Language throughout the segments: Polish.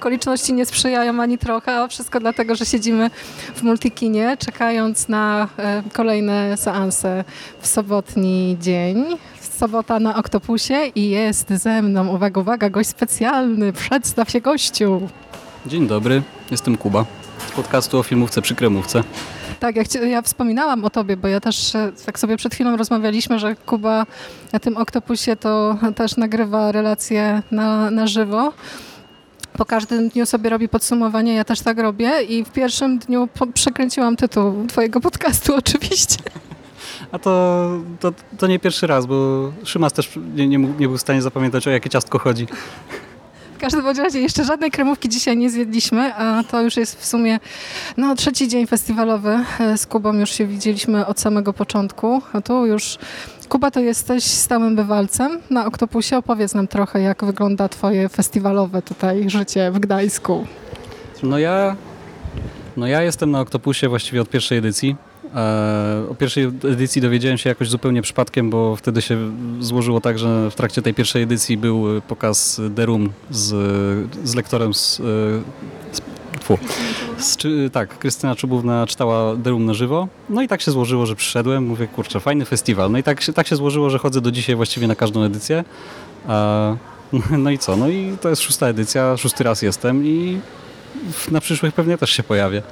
Okoliczności nie sprzyjają ani trochę, a wszystko dlatego, że siedzimy w multikinie, czekając na e, kolejne seanse w sobotni dzień. Sobota na Oktopusie i jest ze mną, uwaga, uwaga, gość specjalny. Przedstaw się gościu. Dzień dobry, jestem Kuba z podcastu o filmówce przy kremówce. Tak, ja, chci- ja wspominałam o tobie, bo ja też e, tak sobie przed chwilą rozmawialiśmy, że Kuba na tym Oktopusie to też nagrywa relacje na, na żywo. Po każdym dniu sobie robi podsumowanie, ja też tak robię i w pierwszym dniu przekręciłam tytuł twojego podcastu oczywiście. A to, to, to nie pierwszy raz, bo Szymas też nie, nie, nie był w stanie zapamiętać o jakie ciastko chodzi. W każdym razie jeszcze żadnej kremówki dzisiaj nie zjedliśmy, a to już jest w sumie no, trzeci dzień festiwalowy. E, Z Kubą już się widzieliśmy od samego początku. A tu już Kuba, to jesteś stałym bywalcem na Oktopusie. Opowiedz nam trochę, jak wygląda twoje festiwalowe tutaj życie w Gdańsku. No ja, no ja jestem na Oktopusie właściwie od pierwszej edycji. E, o pierwszej edycji dowiedziałem się jakoś zupełnie przypadkiem, bo wtedy się złożyło tak, że w trakcie tej pierwszej edycji był pokaz The Room z, z lektorem z, e, z, tfu, z czy, tak, Krystyna Czubówna czytała Room na żywo. No i tak się złożyło, że przyszedłem. Mówię, kurczę, fajny festiwal. No i tak tak się złożyło, że chodzę do dzisiaj właściwie na każdą edycję. No i co? No i to jest szósta edycja, szósty raz jestem i na przyszłych pewnie też się pojawię.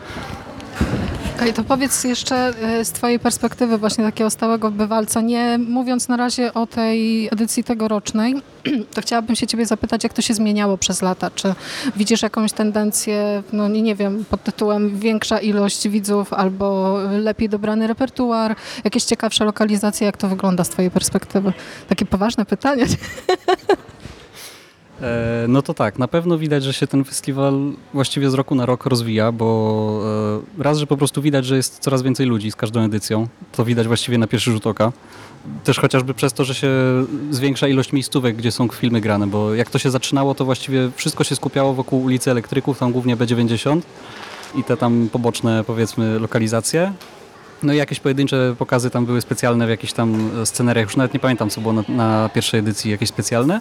Okej, to powiedz jeszcze e, z twojej perspektywy właśnie takiego stałego bywalca, nie mówiąc na razie o tej edycji tegorocznej, to chciałabym się ciebie zapytać, jak to się zmieniało przez lata. Czy widzisz jakąś tendencję, no nie wiem, pod tytułem większa ilość widzów albo lepiej dobrany repertuar, jakieś ciekawsze lokalizacje, jak to wygląda z twojej perspektywy? Takie poważne pytanie. E, no to tak, na pewno widać, że się ten festiwal właściwie z roku na rok rozwija, bo e, raz, że po prostu widać, że jest coraz więcej ludzi z każdą edycją. To widać właściwie na pierwszy rzut oka. Też chociażby przez to, że się zwiększa ilość miejscówek, gdzie są filmy grane, bo jak to się zaczynało, to właściwie wszystko się skupiało wokół ulicy Elektryków, tam głównie B90 i te tam poboczne, powiedzmy, lokalizacje. No i jakieś pojedyncze pokazy tam były specjalne w jakichś tam scenariach, już nawet nie pamiętam, co było na, na pierwszej edycji jakieś specjalne.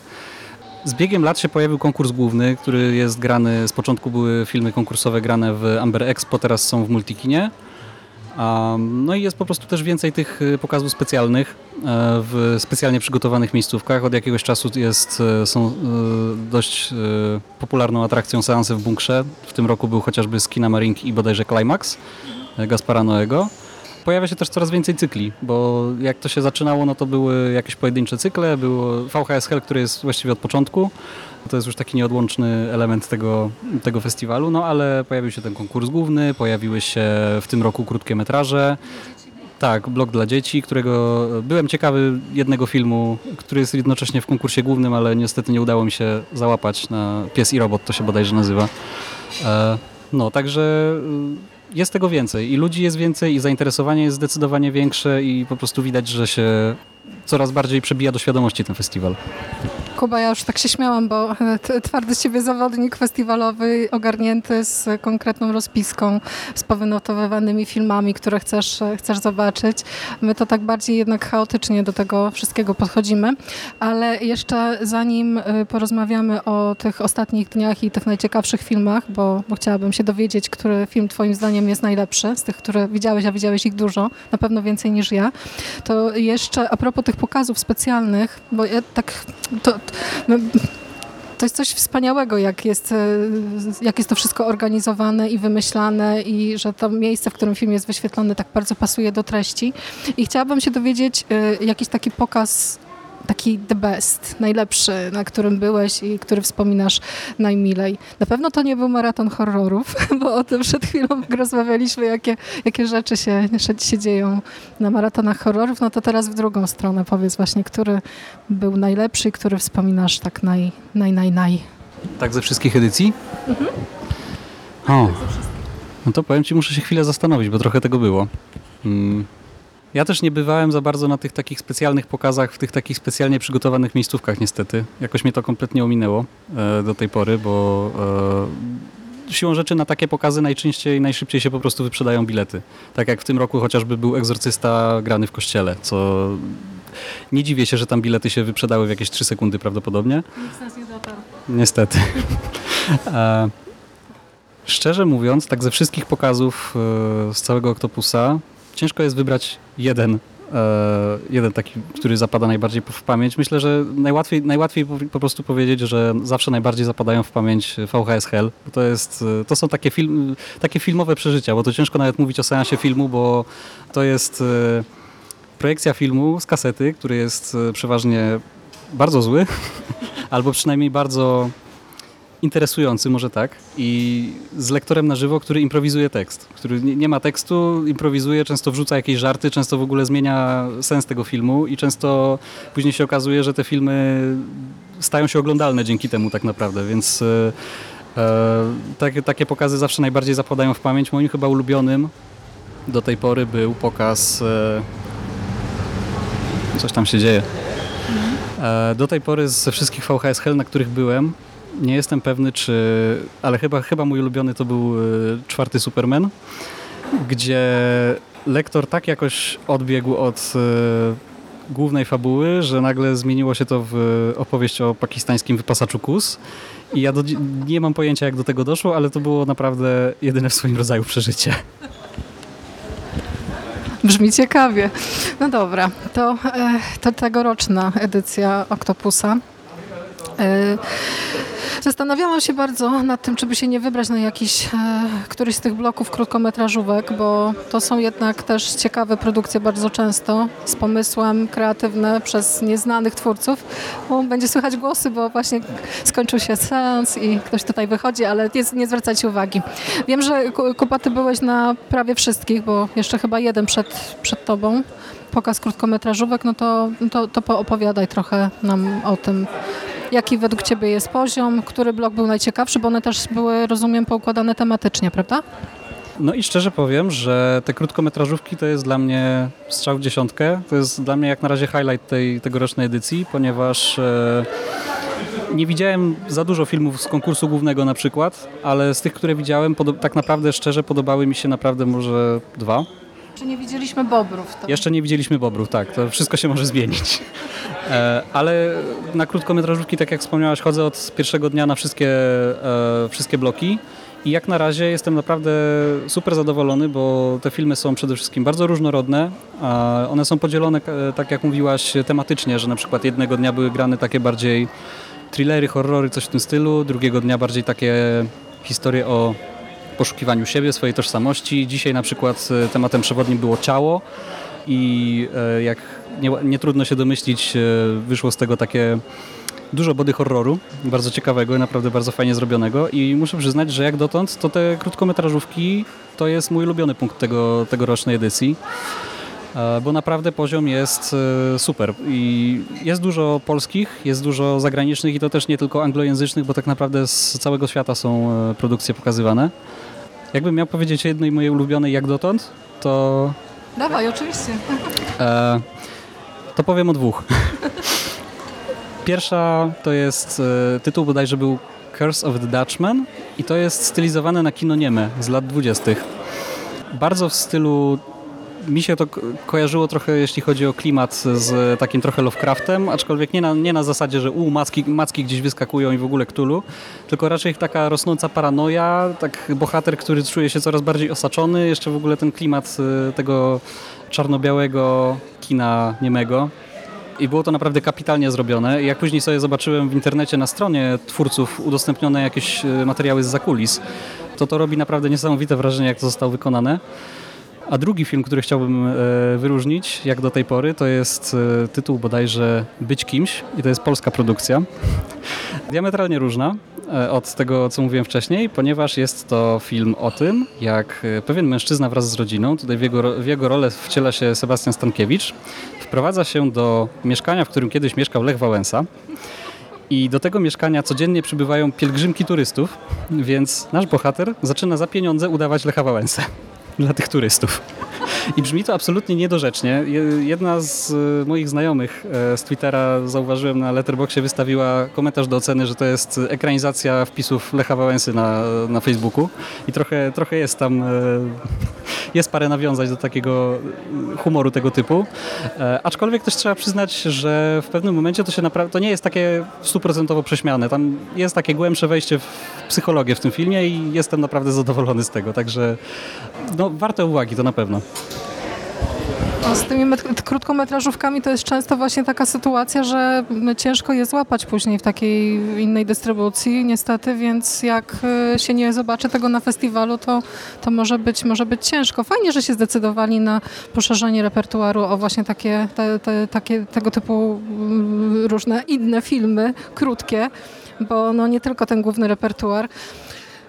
Z biegiem lat się pojawił konkurs główny, który jest grany, z początku były filmy konkursowe grane w Amber Expo, teraz są w Multikinie. No i jest po prostu też więcej tych y, pokazów specjalnych e, w specjalnie przygotowanych miejscówkach. Od jakiegoś czasu jest, e, są e, dość popularną atrakcją seanse w bunkrze. W tym roku był chociażby z Marinki i bodajże Climax Gaspara Noego. Pojawia się też coraz więcej cykli, bo jak to się zaczynało, no to były jakieś pojedyncze cykle, było VHS Hell, który jest właściwie od początku, to jest już taki nieodłączny element tego, tego festiwalu, no ale pojawił się ten konkurs główny, pojawiły się w tym roku krótkie metraże, tak, blog dla dzieci, którego byłem ciekawy jednego filmu, który jest jednocześnie w konkursie głównym, ale niestety nie udało mi się załapać na Pies i Robot, to się bodajże nazywa. E, No, także jest tego więcej i ludzi jest więcej i zainteresowanie jest zdecydowanie większe i po prostu widać, że się coraz bardziej przebija do świadomości ten festiwal. Kuba, ja już tak się śmiałam, bo twardy z ciebie zawodnik festiwalowy, ogarnięty z konkretną rozpiską, z powynotowywanymi filmami, które chcesz, chcesz zobaczyć. My to tak bardziej jednak chaotycznie do tego wszystkiego podchodzimy, ale jeszcze zanim e, porozmawiamy o tych ostatnich dniach i tych najciekawszych filmach, bo, bo chciałabym się dowiedzieć, który film twoim zdaniem jest najlepszy z tych, które widziałeś, a widziałeś ich dużo, na pewno więcej niż ja, to jeszcze a propos tych pokazów specjalnych, bo ja tak to, no, to jest coś wspaniałego, jak jest, e, jak jest to wszystko organizowane i wymyślane i że to miejsce, w którym film jest wyświetlony tak bardzo pasuje do treści. I chciałabym się dowiedzieć e, jakiś taki pokaz taki the best, najlepszy, na którym byłeś i który wspominasz najmilej. Na pewno to nie był maraton horrorów, bo o tym przed chwilą rozmawialiśmy, jakie, jakie rzeczy się, się dzieją na maratonach horrorów. No to teraz w drugą stronę powiedz właśnie, który był najlepszy i który wspominasz tak naj, naj, naj, naj. Tak ze wszystkich edycji? O, no to powiem Ci, muszę się chwilę zastanowić, bo trochę tego było. Mm. Ja też nie bywałem za bardzo na tych takich specjalnych pokazach, w tych takich specjalnie przygotowanych miejscówkach niestety. Jakoś mnie to kompletnie ominęło e, do tej pory, bo e, siłą rzeczy na takie pokazy najczęściej, najszybciej się po prostu wyprzedają bilety. Tak jak w tym roku chociażby był Egzorcysta grany w kościele, co nie dziwię się, że tam bilety się wyprzedały w jakieś 3 sekundy prawdopodobnie. Nikt z nas nie dotarł. Niestety. E, szczerze mówiąc, tak ze wszystkich pokazów e, z całego Octopusa, ciężko jest wybrać jeden, e, jeden taki, który zapada najbardziej w pamięć. Myślę, że najłatwiej, najłatwiej po, prostu powiedzieć, że zawsze najbardziej zapadają w pamięć VHS Hell. Bo to, jest, e, to są takie, film, takie filmowe przeżycia, bo to ciężko nawet mówić o seansie filmu, bo to jest e, projekcja filmu z kasety, który jest przeważnie bardzo zły, albo przynajmniej bardzo interesujący, może tak, i z lektorem na żywo, który improwizuje tekst, który nie, ma tekstu, improwizuje, często wrzuca jakieś żarty, często w ogóle zmienia sens tego filmu i często później się okazuje, że te filmy stają się oglądalne dzięki temu tak naprawdę, więc e, e, takie, takie pokazy zawsze najbardziej zapadają w pamięć. Moim chyba ulubionym do tej pory był pokaz e, coś tam się dzieje. E, Do tej pory ze wszystkich VHS Hell, na których byłem, nie jestem pewny, czy. Ale chyba, chyba mój ulubiony to był e, czwarty Superman, gdzie lektor tak jakoś odbiegł od e, głównej fabuły, że nagle zmieniło się to w opowieść o pakistańskim wypasaczu kus. I ja do, nie mam pojęcia, jak do tego doszło, ale to było naprawdę jedyne w swoim rodzaju przeżycie. Brzmi ciekawie. No dobra, to, e, to tegoroczna edycja Octopusa. E, Zastanawiałam się bardzo nad tym, czy by się nie wybrać na jakiś, e, któryś z tych bloków krótkometrażówek, bo to są jednak też ciekawe produkcje bardzo często z pomysłem kreatywne przez nieznanych twórców. Będzie słychać głosy, bo właśnie skończył się seans i ktoś tutaj wychodzi, ale nie, nie zwracajcie uwagi. Wiem, że Ku- Kuba, ty byłeś na prawie wszystkich, bo jeszcze chyba jeden przed, przed tobą. Pokaz krótkometrażówek, no to, to, to poopowiadaj trochę nam o tym, jaki według Ciebie jest poziom, który blok był najciekawszy, bo one też były, rozumiem, poukładane tematycznie, prawda? No i szczerze powiem, że te krótkometrażówki to jest dla mnie strzał w dziesiątkę. To jest dla mnie jak na razie highlight tej tegorocznej edycji, ponieważ e, nie widziałem za dużo filmów z konkursu głównego na przykład, ale z tych, które widziałem, tak naprawdę szczerze podobały mi się naprawdę może dwa. Czy nie widzieliśmy bobrów? To... Jeszcze nie widzieliśmy bobrów, tak, to wszystko się może zmienić. E, ale na krótkometrażówki, tak jak wspomniałaś, chodzę od pierwszego dnia na wszystkie, e, wszystkie bloki. I jak na razie jestem naprawdę super zadowolony, bo te filmy są przede wszystkim bardzo różnorodne. One są podzielone, e, tak jak mówiłaś, tematycznie, że na przykład jednego dnia były grane takie bardziej thrillery, horrory, coś w tym stylu, drugiego dnia bardziej takie historie o poszukiwaniu siebie, swojej tożsamości. Dzisiaj na przykład e, tematem przewodnim było ciało i e, jak nie, nie trudno się domyślić, e, wyszło z tego takie dużo body horroru, bardzo ciekawego i naprawdę bardzo fajnie zrobionego i muszę przyznać, że jak dotąd to te krótkometrażówki to jest mój ulubiony punkt tego, tegorocznej edycji. Bo naprawdę poziom jest super i jest dużo polskich, jest dużo zagranicznych i to też nie tylko anglojęzycznych, bo tak naprawdę z całego świata są produkcje pokazywane. Jakbym miał powiedzieć o jednej mojej ulubionej jak dotąd, to Dawaj, oczywiście. E, to powiem o dwóch. Pierwsza to jest e, tytuł bodajże był Curse of the Dutchman i to jest stylizowane na kino nieme z lat 20. Bardzo w stylu mi się to ko- kojarzyło trochę, jeśli chodzi o klimat, z takim trochę Lovecraftem, aczkolwiek nie na, nie na zasadzie, że u, macki, macki gdzieś wyskakują i w ogóle Cthulhu, tylko raczej taka rosnąca paranoja, tak bohater, który czuje się coraz bardziej osaczony, jeszcze w ogóle ten klimat e, tego czarno-białego kina niemego. I było to naprawdę kapitalnie zrobione. Jak później sobie zobaczyłem w internecie na stronie twórców udostępnione jakieś e, materiały z zakulis, to to robi naprawdę niesamowite wrażenie, jak to zostało wykonane. A drugi film, który chciałbym e, wyróżnić, jak do tej pory, to jest e, tytuł bodajże Być kimś i to jest polska produkcja. Diametralnie różna e, od tego, co mówiłem wcześniej, ponieważ jest to film o tym, jak pewien mężczyzna wraz z rodziną, tutaj w jego, w jego rolę wciela się Sebastian Stankiewicz, wprowadza się do mieszkania, w którym kiedyś mieszkał Lech Wałęsa. I do tego mieszkania codziennie przybywają pielgrzymki turystów, więc nasz bohater zaczyna za pieniądze udawać Lecha Wałęsę dla tych turystów. I brzmi to absolutnie niedorzecznie. Je- Jedna z e, moich znajomych e, z Twittera, zauważyłem na Letterboxie, wystawiła komentarz do oceny, że to jest ekranizacja wpisów Lecha Wałęsy na, na Facebooku. I trochę, trochę jest tam e, jest parę nawiązań do takiego humoru tego typu. E, aczkolwiek też trzeba przyznać, że w pewnym momencie to się naprawdę, to nie jest takie stuprocentowo prześmiane. Tam jest takie głębsze wejście w psychologię w tym filmie i jestem naprawdę zadowolony z tego, także no, warte uwagi, to na pewno. Z tymi met- krótkometrażówkami to jest często właśnie taka sytuacja, że ciężko je złapać później w takiej innej dystrybucji niestety, więc jak y, się nie zobaczy tego na festiwalu, to, to może, być, może być ciężko. Fajnie, że się zdecydowali na poszerzenie repertuaru o właśnie takie, te, te, takie tego typu mm, różne inne filmy, krótkie, bo no, nie tylko ten główny repertuar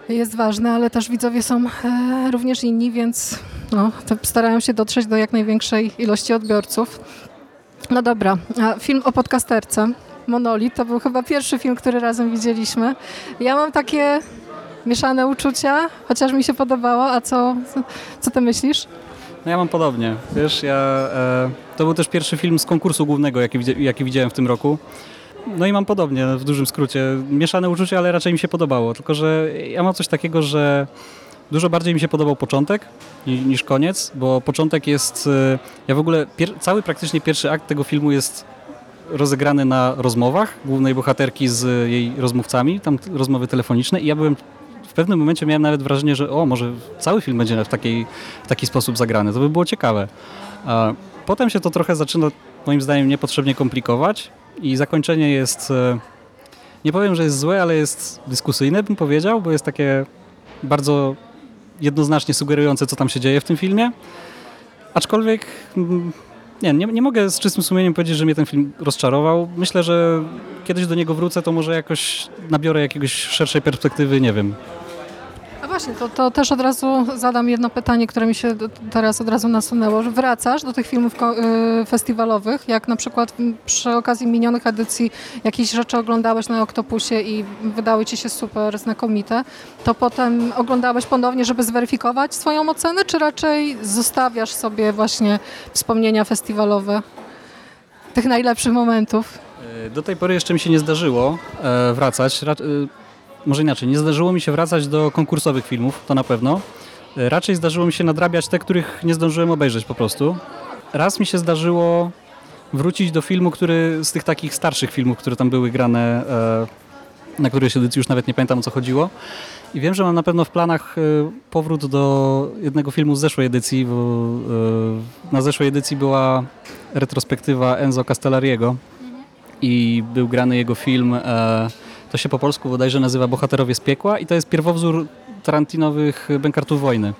jest ważny, ale też widzowie są e, również inni, więc no, starają się dotrzeć do jak największej ilości odbiorców. No dobra, film o podcasterce, Monolit, to był chyba pierwszy film, który razem widzieliśmy. Ja mam takie mieszane uczucia, chociaż mi się podobało, a co, co ty myślisz? No ja mam podobnie. Wiesz, ja, e, to był też pierwszy film z konkursu głównego, jaki, jaki widziałem w tym roku. No i mam podobnie, w dużym skrócie. Mieszane uczucia, ale raczej mi się podobało. Tylko, że ja mam coś takiego, że dużo bardziej mi się podobał początek ni- niż koniec, bo początek jest... e, Ja w ogóle, cały praktycznie pierwszy akt tego filmu jest rozegrany na rozmowach głównej bohaterki z jej rozmówcami, tam rozmowy telefoniczne i ja byłem w pewnym momencie miałem nawet wrażenie, że o, może cały film będzie w, takiej, w taki sposób zagrany. To by było ciekawe. A potem się to trochę zaczyna, moim zdaniem, niepotrzebnie komplikować i zakończenie jest, e, nie powiem, że jest złe, ale jest dyskusyjne, bym powiedział, bo jest takie bardzo jednoznacznie sugerujące, co tam się dzieje w tym filmie. Aczkolwiek mm, nie, nie, nie mogę z czystym sumieniem powiedzieć, że mnie ten film rozczarował. Myślę, że kiedyś do niego wrócę, to może jakoś nabiorę jakiegoś szerszej perspektywy, nie wiem, właśnie, to, to też od razu zadam jedno pytanie, które mi się teraz od razu nasunęło. Wracasz do tych filmów y, festiwalowych, jak na przykład przy okazji minionych edycji jakieś rzeczy oglądałeś na Oktopusie i wydały ci się super, znakomite, to potem oglądałeś ponownie, żeby zweryfikować swoją ocenę, czy raczej zostawiasz sobie właśnie wspomnienia festiwalowe tych najlepszych momentów? E, Do tej pory jeszcze mi się nie zdarzyło e, wracać. Może inaczej, nie zdarzyło mi się wracać do konkursowych filmów, to na pewno. E, Raczej zdarzyło mi się nadrabiać te, których nie zdążyłem obejrzeć po prostu. Raz mi się zdarzyło wrócić do filmu, który z tych takich starszych filmów, które tam były grane, e, na którejś edycji już nawet nie pamiętam o co chodziło. I wiem, że mam na pewno w planach e, powrót do jednego filmu z zeszłej edycji, bo na zeszłej edycji była retrospektywa Enzo Castellariego i był grany jego film, to się po polsku bodajże nazywa Bohaterowie z piekła i to jest pierwowzór Tarantinowych Bękartów Wojny.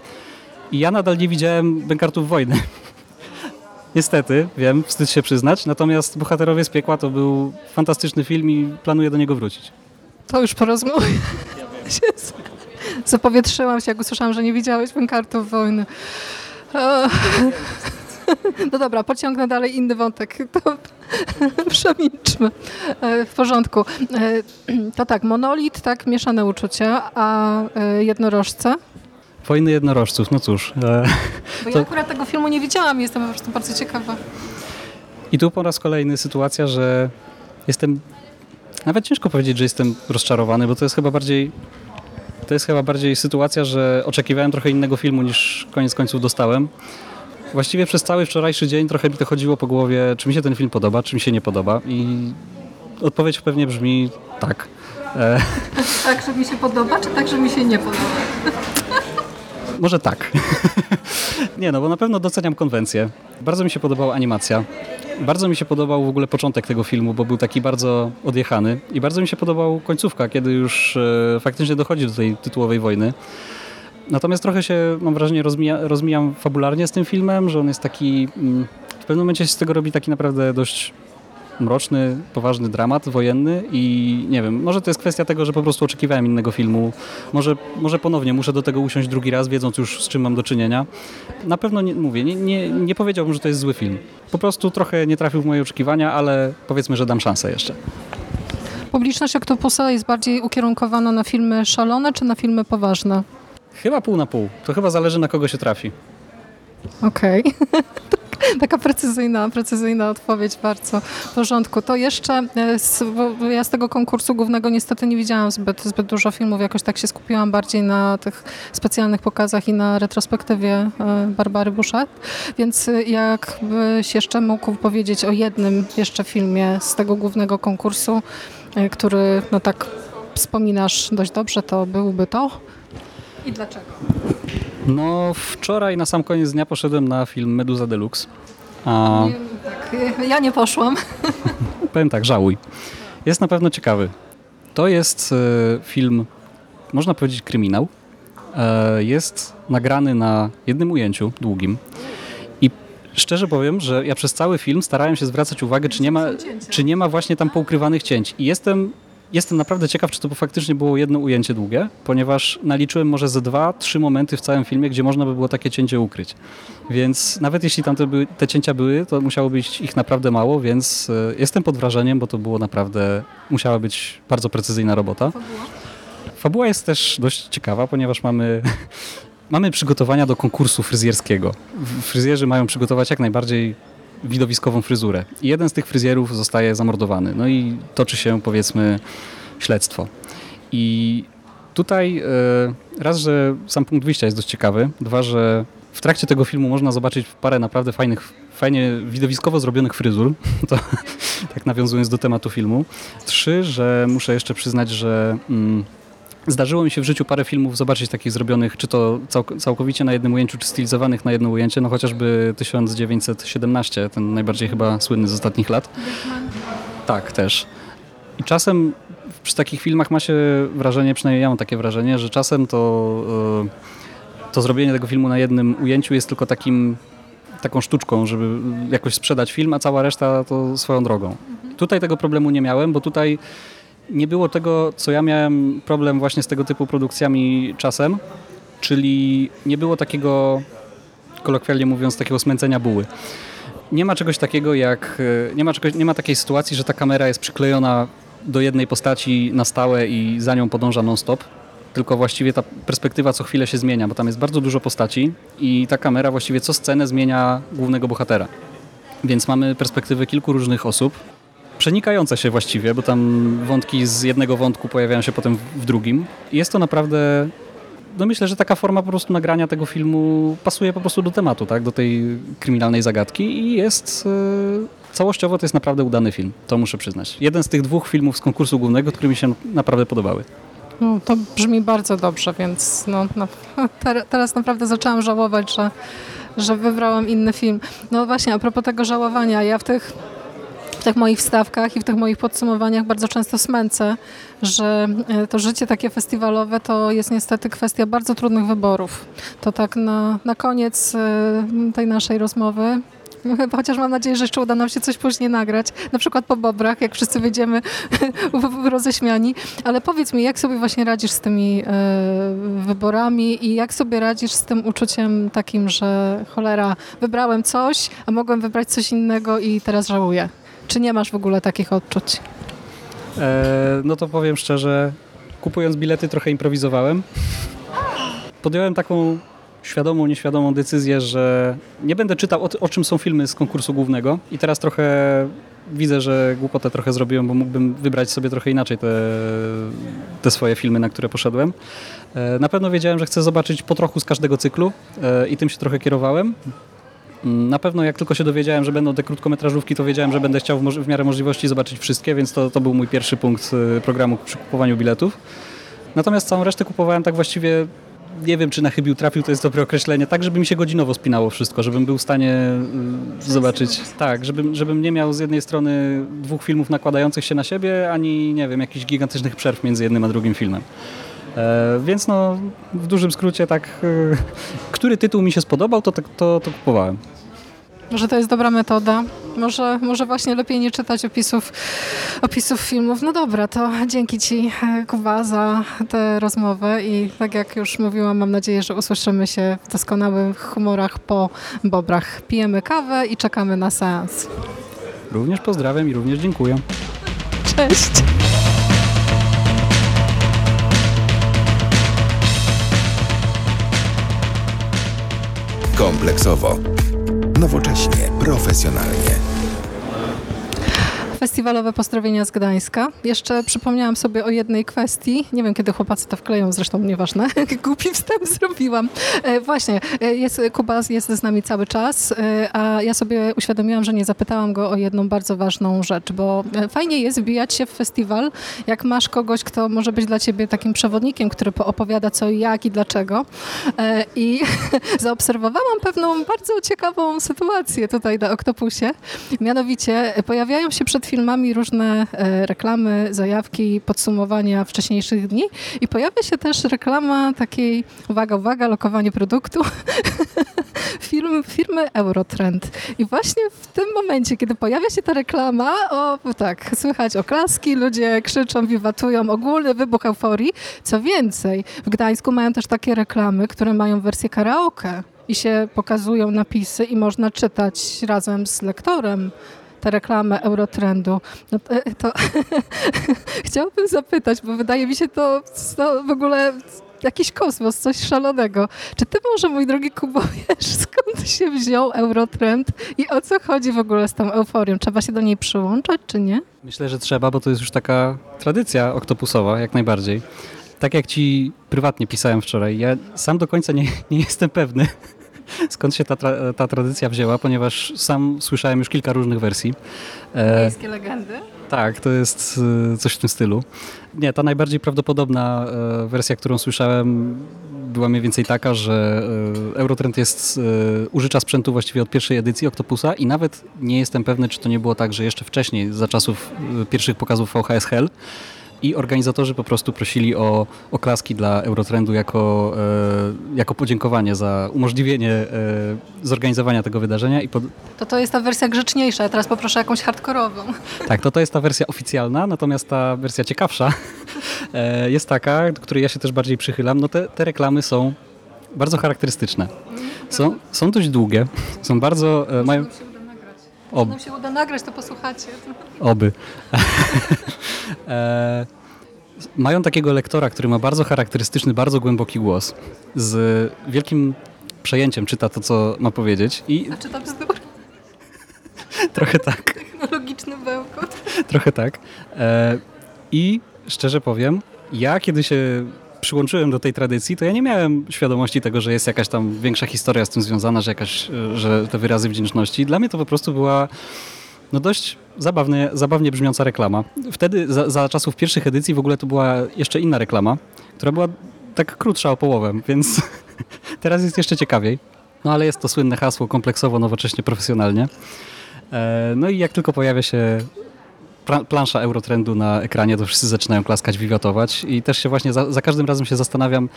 I ja nadal nie widziałem Bękartów Wojny. Niestety, wiem, wstyd się przyznać, natomiast Bohaterowie z piekła to był fantastyczny film i planuję do niego wrócić. To już po rozmowie się z- zapowietrzyłam się, jak usłyszałam, że nie widziałeś kartów wojny. O. No dobra, pociągnę dalej inny wątek. To przemilczmy. E, W porządku. E, To tak, monolit, tak, mieszane uczucia, a e, jednorożce? Wojny jednorożców, no cóż. Bo To- ja akurat tego filmu nie widziałam i jestem po prostu bardzo ciekawa. I tu po raz kolejny sytuacja, że jestem, nawet ciężko powiedzieć, że jestem rozczarowany, bo to jest chyba bardziej, to jest chyba bardziej sytuacja, że oczekiwałem trochę innego filmu niż koniec końców dostałem. Właściwie przez cały wczorajszy dzień trochę mi to chodziło po głowie, czy mi się ten film podoba, czy mi się nie podoba i odpowiedź pewnie brzmi tak. E, Tak, że mi się podoba, czy tak, że mi się nie podoba? Może tak. Nie no, bo na pewno doceniam konwencję. Bardzo mi się podobała animacja. Bardzo mi się podobał w ogóle początek tego filmu, bo był taki bardzo odjechany. I bardzo mi się podobał końcówka, kiedy już e, faktycznie dochodzi do tej tytułowej wojny. Natomiast trochę się, mam wrażenie, rozmija, rozmijam fabularnie z tym filmem, że on jest taki... Mm, w pewnym momencie się z tego robi taki naprawdę dość mroczny, poważny dramat wojenny i nie wiem, może to jest kwestia tego, że po prostu oczekiwałem innego filmu. Może, może ponownie muszę do tego usiąść drugi raz, wiedząc już z czym mam do czynienia. Na pewno nie mówię, nie, nie, nie powiedziałbym, że to jest zły film. Po prostu trochę nie trafił w moje oczekiwania, ale powiedzmy, że dam szansę jeszcze. Publiczność Octopusa jest bardziej ukierunkowana na filmy szalone, czy na filmy poważne? Chyba pół na pół. To chyba zależy na kogo się trafi. Okej. Tak. Taka precyzyjna, precyzyjna odpowiedź, bardzo w porządku. To jeszcze, e, z, ja z tego konkursu głównego niestety nie widziałam zbyt, zbyt dużo filmów, jakoś tak się skupiłam bardziej na tych specjalnych pokazach i na retrospektywie e, Barbary Buszat, więc e, jakbyś jeszcze mógł powiedzieć o jednym jeszcze filmie z tego głównego konkursu, który no tak wspominasz dość dobrze, to byłby to? I dlaczego? No, wczoraj na sam koniec dnia poszedłem na film Meduza Deluxe. A... Tak, ja nie poszłam. Powiem tak, żałuj. Jest na pewno ciekawy. To jest e, film, można powiedzieć, kryminał. E, jest nagrany na jednym ujęciu, długim. I szczerze powiem, że ja przez cały film starałem się zwracać uwagę, czy nie ma, czy nie ma właśnie tam poukrywanych cięć. I jestem Jestem naprawdę ciekaw, czy to faktycznie było jedno ujęcie długie, ponieważ naliczyłem może ze dwa, trzy momenty w całym filmie, gdzie można by było takie cięcie ukryć. Więc nawet jeśli tam te, były, te cięcia były, to musiało być ich naprawdę mało, więc e, jestem pod wrażeniem, bo to było naprawdę, musiała być bardzo precyzyjna robota. Fabuła? Fabuła jest też dość ciekawa, ponieważ mamy mamy przygotowania do konkursu fryzjerskiego. Fryzjerzy mają przygotować jak najbardziej widowiskową fryzurę. I jeden z tych fryzjerów zostaje zamordowany. No i toczy się powiedzmy śledztwo. I tutaj e, raz, że sam punkt wyjścia jest dość ciekawy, dwa, że w trakcie tego filmu można zobaczyć parę naprawdę fajnych, fajnie widowiskowo zrobionych fryzur, to tak nawiązując do tematu filmu. Trzy, że muszę jeszcze przyznać, że mm, Zdarzyło mi się w życiu parę filmów zobaczyć takich zrobionych, czy to całkowicie na jednym ujęciu, czy stylizowanych na jedno ujęcie, no chociażby 1917, ten najbardziej chyba słynny z ostatnich lat. Tak, też. I czasem przy takich filmach ma się wrażenie, przynajmniej ja mam takie wrażenie, że czasem to, e, to zrobienie tego filmu na jednym ujęciu jest tylko takim, taką sztuczką, żeby jakoś sprzedać film, a cała reszta to swoją drogą. Tutaj tego problemu nie miałem, bo tutaj nie było tego, co ja miałem problem właśnie z tego typu produkcjami czasem, czyli nie było takiego, kolokwialnie mówiąc, takiego smęcenia buły. Nie ma czegoś takiego jak, e, nie ma, czegoś, nie ma takiej sytuacji, że ta kamera jest przyklejona do jednej postaci na stałe i za nią podąża non-stop, tylko właściwie ta perspektywa co chwilę się zmienia, bo tam jest bardzo dużo postaci i ta kamera właściwie co scenę zmienia głównego bohatera. Więc mamy perspektywy kilku różnych osób, przenikające się właściwie, bo tam wątki z jednego wątku pojawiają się potem w drugim. Jest to naprawdę no myślę, że taka forma po prostu nagrania tego filmu pasuje po prostu do tematu, tak? do tej kryminalnej zagadki i jest e, całościowo to jest naprawdę udany film, to muszę przyznać. Jeden z tych dwóch filmów z konkursu głównego, które mi się naprawdę podobały. No, to brzmi bardzo dobrze, więc no, no, teraz naprawdę zaczęłam żałować, że, że wybrałam inny film. No właśnie, a propos tego żałowania, ja w tych w tych moich wstawkach i w tych moich podsumowaniach bardzo często smęcę, że e, to życie takie festiwalowe to jest niestety kwestia bardzo trudnych wyborów. To tak na, na koniec e, tej naszej rozmowy chociaż mam nadzieję, że jeszcze uda nam się coś później nagrać, na przykład po bobrach, jak wszyscy wyjdziemy roześmiani. Ale powiedz mi, jak sobie właśnie radzisz z tymi e, wyborami i jak sobie radzisz z tym uczuciem takim, że cholera, wybrałem coś, a mogłem wybrać coś innego i teraz żałuję? Czy nie masz w ogóle takich odczuć? E, no to powiem szczerze, kupując bilety trochę improwizowałem. Podjąłem taką świadomą, nieświadomą decyzję, że nie będę czytał o, o, czym są filmy z konkursu głównego i teraz trochę widzę, że głupotę trochę zrobiłem, bo mógłbym wybrać sobie trochę inaczej te, te swoje filmy, na które poszedłem. E, na pewno wiedziałem, że chcę zobaczyć po trochu z każdego cyklu e, i tym się trochę kierowałem. Na pewno jak tylko się dowiedziałem, że będą te krótkometrażówki, to wiedziałem, że będę chciał w, w miarę możliwości zobaczyć wszystkie, więc to, to był mój pierwszy punkt y, programu przy kupowaniu biletów. Natomiast całą resztę kupowałem tak właściwie nie wiem, czy na chybił trafił, to jest dobre określenie, tak, żeby mi się godzinowo spinało wszystko, żebym był w stanie y, zobaczyć, tak, żebym, żebym nie miał z jednej strony dwóch filmów nakładających się na siebie, ani, nie wiem, jakichś gigantycznych przerw między jednym a drugim filmem. E, więc no, w dużym skrócie tak, e, który tytuł mi się spodobał, to, to, to, to kupowałem. Może to jest dobra metoda. Może, może właśnie lepiej nie czytać opisów, opisów filmów. No dobra, to dzięki Ci Kuba za tę rozmowę i tak jak już mówiłam, mam nadzieję, że usłyszymy się w doskonałych humorach po bobrach. Pijemy kawę i czekamy na seans. Również pozdrawiam i również dziękuję. Cześć! Kompleksowo nowocześnie, profesjonalnie. Festiwalowe pozdrowienia z Gdańska. Jeszcze przypomniałam sobie o jednej kwestii. Nie wiem, kiedy chłopacy to wkleją, zresztą nieważne. Głupi wstęp zrobiłam. E, właśnie, e, jest, Kuba jest z nami cały czas, e, a ja sobie uświadomiłam, że nie zapytałam go o jedną bardzo ważną rzecz, bo fajnie jest wbijać się w festiwal, jak masz kogoś, kto może być dla ciebie takim przewodnikiem, który opowiada co i jak i dlaczego. I zaobserwowałam pewną bardzo ciekawą sytuację tutaj na Oktopusie. Mianowicie pojawiają się przed filmami różne e, reklamy, zajawki, podsumowania wcześniejszych dni i pojawia się też reklama takiej, uwaga, uwaga, lokowanie produktu, firmy, firmy Eurotrend. I właśnie w tym momencie, kiedy pojawia się ta reklama, o tak, słychać oklaski, ludzie krzyczą, wiwatują, ogólny wybuch euforii. Co więcej, w Gdańsku mają też takie reklamy, które mają wersję karaoke i się pokazują napisy i można czytać razem z lektorem tę reklamę Eurotrendu. No to, to chciałabym zapytać, bo wydaje mi się to, to w ogóle jakiś kosmos, coś szalonego. Czy ty może, mój drogi Kubo, wiesz, skąd się wziął Eurotrend i o co chodzi w ogóle z tą euforią? Trzeba się do niej przyłączać, czy nie? Myślę, że trzeba, bo to jest już taka tradycja oktopusowa, jak najbardziej. Tak jak ci prywatnie pisałem wczoraj, ja sam do końca nie, nie jestem pewny, skąd się ta, tra- ta tradycja wzięła, ponieważ sam słyszałem już kilka różnych wersji. Miejskie legendy? tak, to jest e, coś w tym stylu. Nie, ta najbardziej prawdopodobna e, wersja, którą słyszałem, była mniej więcej taka, że e, Eurotrend jest użycza sprzętu właściwie od pierwszej edycji Octopusa i nawet nie jestem pewny, czy to nie było tak, że jeszcze wcześniej, za czasów pierwszych pokazów VHS Hell, i organizatorzy po prostu prosili o oklaski dla Eurotrendu jako, e, jako podziękowanie za umożliwienie e, zorganizowania tego wydarzenia. I pod... To to jest ta wersja grzeczniejsza, ja teraz poproszę jakąś hardkorową. Tak, to to jest ta wersja oficjalna, natomiast ta wersja ciekawsza e, jest taka, do której ja się też bardziej przychylam. No te, te reklamy są bardzo charakterystyczne. Są, są dość długie, są bardzo... Mają... Ob, Nam się uda nagrać, to posłuchacie. Oby. e, mają takiego lektora, który ma bardzo charakterystyczny, bardzo głęboki głos. Z wielkim przejęciem czyta to, co ma powiedzieć i A czy to bzdur? trochę tak, Technologiczny bełkot. trochę tak. E, I szczerze powiem, ja kiedy się przyłączyłem do tej tradycji, to ja nie miałem świadomości tego, że jest jakaś tam większa historia z tym związana, że, jakaś, że te wyrazy wdzięczności. Dla mnie to po prostu była no dość zabawnie, zabawnie brzmiąca reklama. Wtedy, za, za czasów pierwszych edycji w ogóle to była jeszcze inna reklama, która była tak krótsza o połowę, więc teraz jest jeszcze ciekawiej. No ale jest to słynne hasło kompleksowo, nowocześnie, profesjonalnie. E, no i jak tylko pojawia się plansza Eurotrendu na ekranie, to wszyscy zaczynają klaskać, wiwatować i też się właśnie za, za każdym razem się zastanawiam,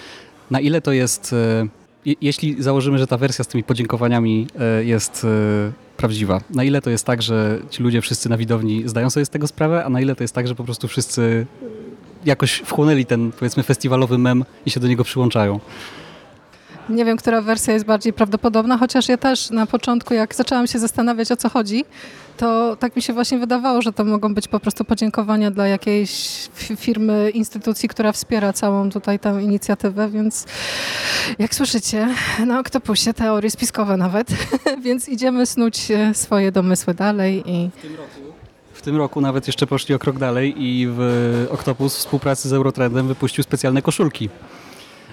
na ile to jest, e, je- jeśli założymy, że ta wersja z tymi podziękowaniami e, jest e, prawdziwa, na ile to jest tak, że ci ludzie wszyscy na widowni zdają sobie z tego sprawę, a na ile to jest tak, że po prostu wszyscy jakoś wchłonęli ten, powiedzmy, festiwalowy mem i się do niego przyłączają. Nie wiem, która wersja jest bardziej prawdopodobna, chociaż ja też na początku, jak zaczęłam się zastanawiać, o co chodzi, to tak mi się właśnie wydawało, że to mogą być po prostu podziękowania dla jakiejś fi- firmy, instytucji, która wspiera całą tutaj tę inicjatywę, więc jak słyszycie, na Oktopusie teorie spiskowe nawet, więc idziemy snuć e, swoje domysły dalej i W tym roku nawet jeszcze poszli o krok dalej i w Octopus w współpracy z Eurotrendem wypuścił specjalne koszulki.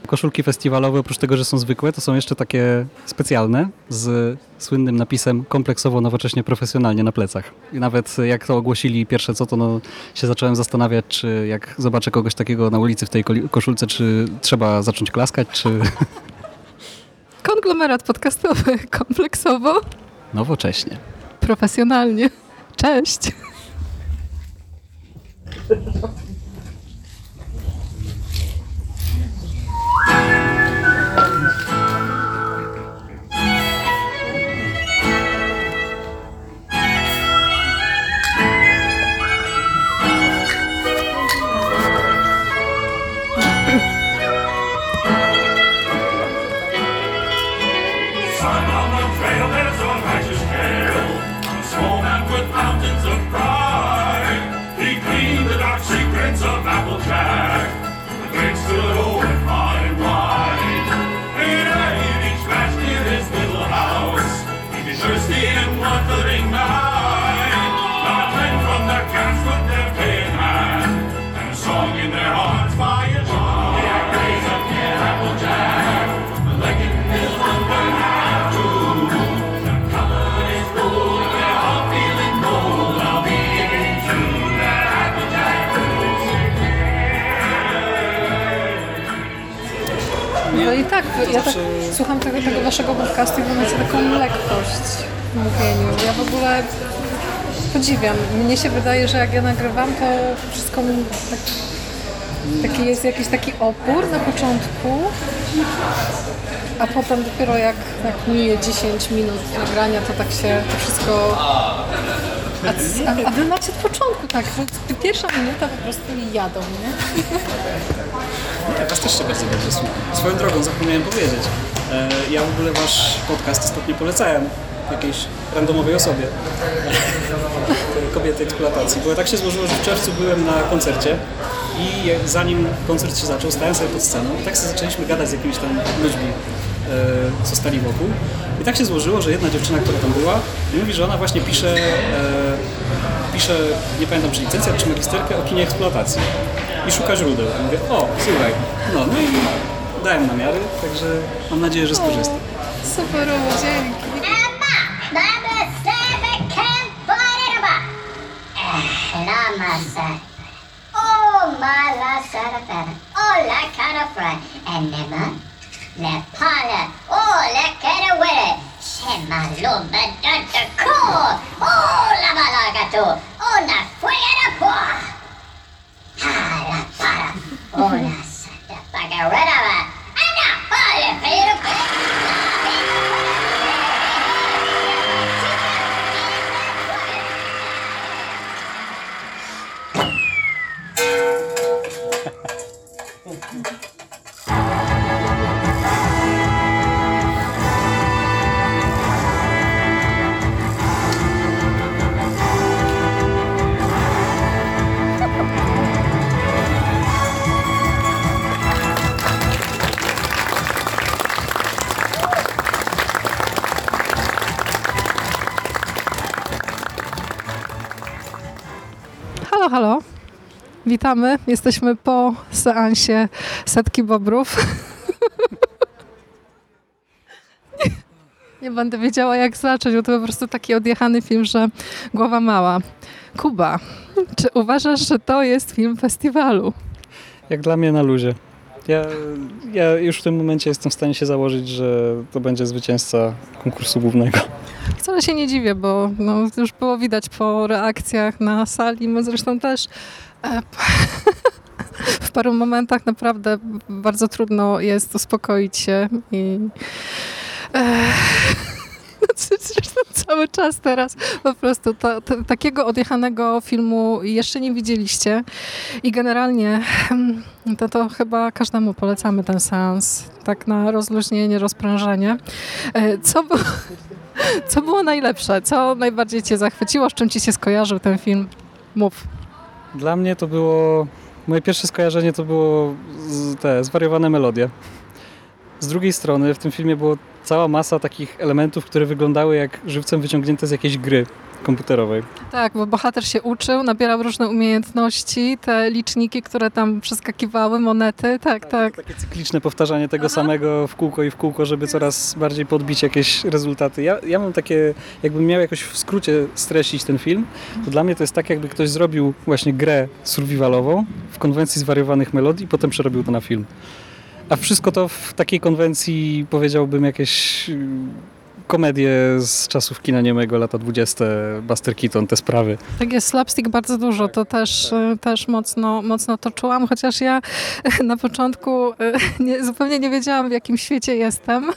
Koszulki festiwalowe, oprócz tego, że są zwykłe, to są jeszcze takie specjalne z słynnym napisem kompleksowo, nowocześnie, profesjonalnie na plecach. I nawet jak to ogłosili pierwsze co, to no, się zacząłem zastanawiać, czy jak zobaczę kogoś takiego na ulicy w tej koszulce, czy trzeba zacząć klaskać, czy konglomerat podcastowy kompleksowo, nowocześnie. profesjonalnie. Cześć! Mnie się wydaje, że jak ja nagrywam, to wszystko tak, taki jest jakiś taki opór na początku, a potem dopiero jak, jak minie 10 minut nagrania, to tak się to wszystko... A, a, a wy macie od początku tak, że pierwsza minuta po prostu jadą, nie? Ja was też się bardzo dobrze słucham. Swoją drogą zapomniałem powiedzieć. E, Ja w ogóle wasz podcast ostatnio polecałem jakiejś randomowej osobie. Kobiety eksploatacji. Bo tak się złożyło, że w czerwcu byłem na koncercie i zanim koncert się zaczął, stałem sobie pod sceną i tak sobie zaczęliśmy gadać z jakimiś tam ludźmi, e, co stali wokół. I tak się złożyło, że jedna dziewczyna, która tam była, mówi, że ona właśnie pisze, e, pisze nie pamiętam czy licencjat, czy magisterkę o kinie eksploatacji. I szuka źródeł. Ja mówię, o, słuchaj. No, no i dałem namiary, także mam nadzieję, że skorzysta. Super, dzięki. Oh, my last kind of feather. Oh, that kind of fry. And never let parlor. Oh, that kind of weather. Shema lumba the core. Oh, la malaga tu. Oh, na fuega na poa. ha la para. Oh, la santa pagareta. Ana, pale, pero, pero. Halo. Witamy. Jesteśmy po seansie Setki Bobrów. Nie, będę wiedziała jak zacząć, bo to po prostu taki odjechany film, że głowa mała. Kuba, czy uważasz, że to jest film festiwalu? Jak dla mnie na luzie. Ja, ja już w tym momencie jestem w stanie się założyć, że to będzie zwycięzca konkursu głównego. Wcale się nie dziwię, bo no, już było widać po reakcjach na sali, my zresztą też e, w paru momentach naprawdę bardzo trudno jest uspokoić się i e, zresztą cały czas teraz po prostu takiego odjechanego filmu jeszcze nie widzieliście i generalnie hmm, to, to chyba każdemu polecamy ten seans, tak na rozluźnienie, rozprężenie. E, Co było, co było najlepsze? Co najbardziej Cię zachwyciło? Z czym Ci się skojarzył ten film? Mów. Dla mnie to było... Moje pierwsze skojarzenie to było te zwariowane melodie. Z drugiej strony w tym filmie było cała masa takich elementów, które wyglądały jak żywcem wyciągnięte z jakiejś gry komputerowej. Tak, bo bohater się uczył, nabierał różne umiejętności, te liczniki, które tam przeskakiwały, monety, tak, tak. Takie cykliczne powtarzanie tego samego w kółko i w kółko, żeby coraz bardziej podbić jakieś rezultaty. Ja, ja mam takie, jakbym miał jakoś w skrócie streścić ten film, to dla mnie to jest tak, jakby ktoś zrobił właśnie grę survivalową w konwencji zwariowanych melodii i potem przerobił to na film. A wszystko to w takiej konwencji powiedziałbym jakieś komedie z czasów kina niemego, lata 20, Buster Keaton, te sprawy. Tak jest slapstick bardzo dużo, to też, y, też mocno, mocno to czułam, chociaż ja na początku y, nie, zupełnie nie wiedziałam w jakim świecie jestem,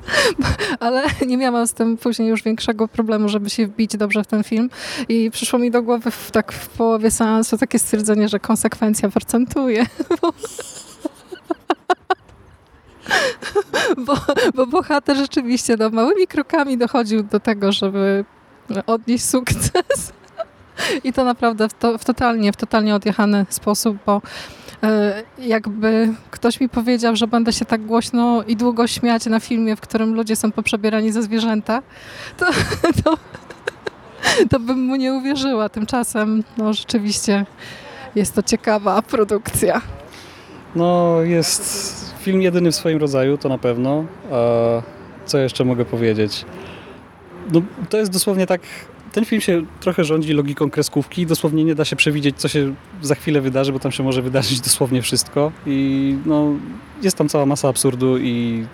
ale nie miałam z tym później już większego problemu, żeby się wbić dobrze w ten film i przyszło mi do głowy w, tak w połowie seansu takie stwierdzenie, że konsekwencja procentuje. Bo, bo bohater rzeczywiście no, małymi krokami dochodził do tego, żeby odnieść sukces. I to naprawdę w, to, w totalnie, w totalnie odjechany sposób, bo e, jakby ktoś mi powiedział, że będę się tak głośno i długo śmiać na filmie, w którym ludzie są poprzebierani za zwierzęta, to, to, to bym mu nie uwierzyła. Tymczasem no rzeczywiście jest to ciekawa produkcja. No, jest film jedyny w swoim rodzaju, to na pewno. A co jeszcze mogę powiedzieć? No, to jest dosłownie tak, ten film się trochę rządzi logiką kreskówki. Dosłownie nie da się przewidzieć, co się za chwilę wydarzy, bo tam się może wydarzyć dosłownie wszystko. I no, jest tam cała masa absurdu i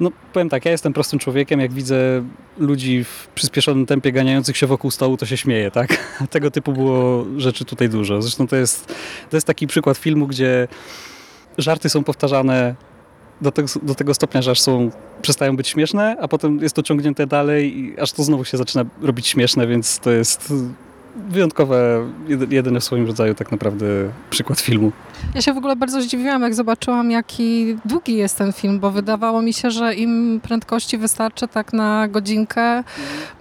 no, powiem tak, ja jestem prostym człowiekiem, jak widzę ludzi w przyspieszonym tempie ganiających się wokół stołu, to się śmieję, tak? Tego typu było rzeczy tutaj dużo. Zresztą to jest, to jest taki przykład filmu, gdzie żarty są powtarzane do tego, do tego stopnia, że aż są, przestają być śmieszne, a potem jest to ciągnięte dalej i aż to znowu się zaczyna robić śmieszne, więc to jest wyjątkowe, jedyny w swoim rodzaju tak naprawdę przykład filmu. Ja się w ogóle bardzo zdziwiłam, jak zobaczyłam, jaki długi jest ten film, bo wydawało mi się, że im prędkości wystarczy tak na godzinkę,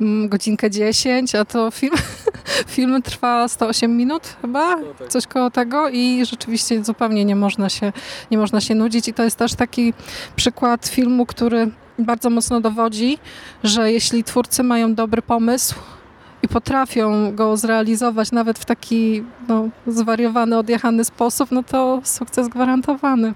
mm, godzinkę 10, a to film, film trwa 108 minut chyba, coś koło tego i rzeczywiście zupełnie nie można się, nie można się nudzić. I to jest też taki przykład filmu, który bardzo mocno dowodzi, że jeśli twórcy mają dobry pomysł, i potrafią go zrealizować nawet w taki no, zwariowany, odjechany sposób, no to sukces gwarantowany.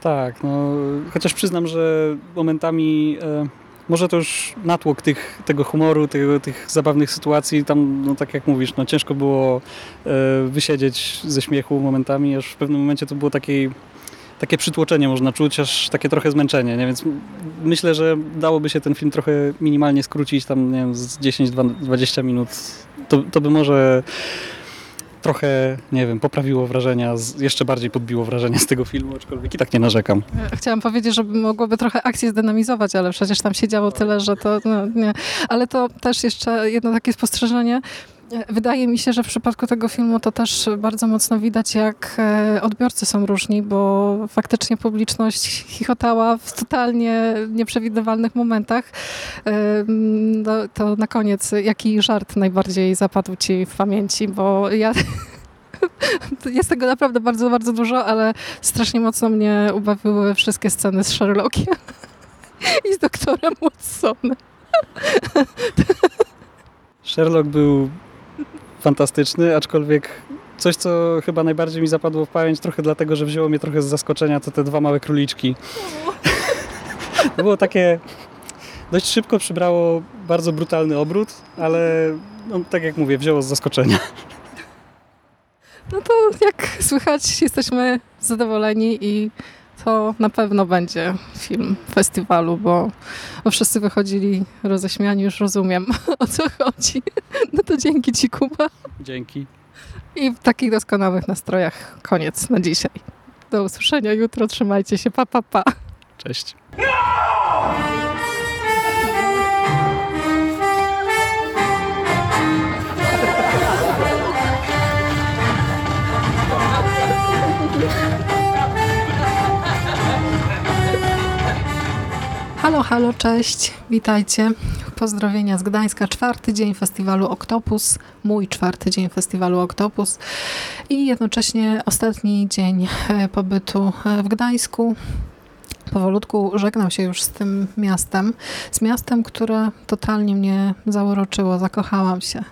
Tak, no chociaż przyznam, że momentami e, może to już natłok tych, tego humoru, tych zabawnych sytuacji, tam no tak jak mówisz, no ciężko było e, wysiedzieć ze śmiechu momentami, aż w pewnym momencie to było takiej takie przytłoczenie można czuć, aż takie trochę zmęczenie, nie? więc myślę, że dałoby się ten film trochę minimalnie skrócić, tam nie wiem, z 10-20 minut, to, to by może trochę, nie wiem, poprawiło wrażenia, jeszcze bardziej podbiło wrażenia z tego filmu, aczkolwiek i tak nie narzekam. Chciałam powiedzieć, że mogłoby trochę akcji zdynamizować, ale przecież tam się działo tyle, że to no, nie. Ale to też jeszcze jedno takie spostrzeżenie. Wydaje mi się, że w przypadku tego filmu to też bardzo mocno widać, jak e, odbiorcy są różni, bo faktycznie publiczność chichotała w totalnie nieprzewidywalnych momentach. No, to na koniec, jaki żart najbardziej zapadł Ci w pamięci? Bo ja jest tego naprawdę bardzo, bardzo dużo, ale strasznie mocno mnie ubawiły wszystkie sceny z Sherlockiem i z doktorem Watsonem. Sherlock był fantastyczny, aczkolwiek coś, co chyba najbardziej mi zapadło w pamięć, trochę dlatego, że wzięło mnie trochę z zaskoczenia, to te dwa małe króliczki. To było takie... Dość szybko przybrało bardzo brutalny obrót, ale no, tak jak mówię, wzięło z zaskoczenia. No to jak słychać, jesteśmy zadowoleni i to na pewno będzie film festiwalu, bo, bo wszyscy wychodzili roześmiani, już rozumiem o co chodzi. No to dzięki Ci, Kuba. Dzięki. I w takich doskonałych nastrojach koniec na dzisiaj. Do usłyszenia jutro, trzymajcie się, pa, pa, pa. Cześć. Halo, halo, cześć, witajcie. Pozdrowienia z Gdańska. Czwarty dzień festiwalu Oktopus, mój czwarty dzień festiwalu Oktopus i jednocześnie ostatni dzień e, pobytu e, w Gdańsku. Powolutku żegnam się już z tym miastem, z miastem, które totalnie mnie zauroczyło, zakochałam się.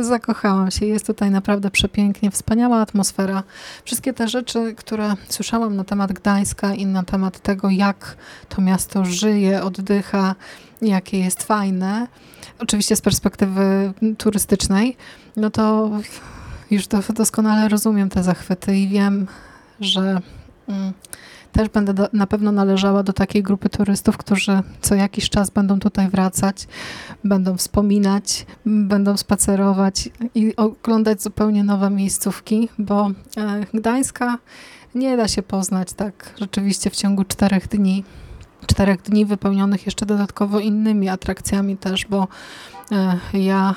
Zakochałam się. Jest tutaj naprawdę przepięknie, wspaniała atmosfera. Wszystkie te rzeczy, które słyszałam na temat Gdańska i na temat tego, jak to miasto żyje, oddycha, jakie jest fajne, oczywiście z perspektywy turystycznej, no to już doskonale rozumiem te zachwyty i wiem, że mm, też będę do, na pewno należała do takiej grupy turystów, którzy co jakiś czas będą tutaj wracać, będą wspominać, będą spacerować i oglądać zupełnie nowe miejscówki, bo e, Gdańska nie da się poznać tak rzeczywiście w ciągu czterech dni. Czterech dni wypełnionych jeszcze dodatkowo innymi atrakcjami też, bo e, ja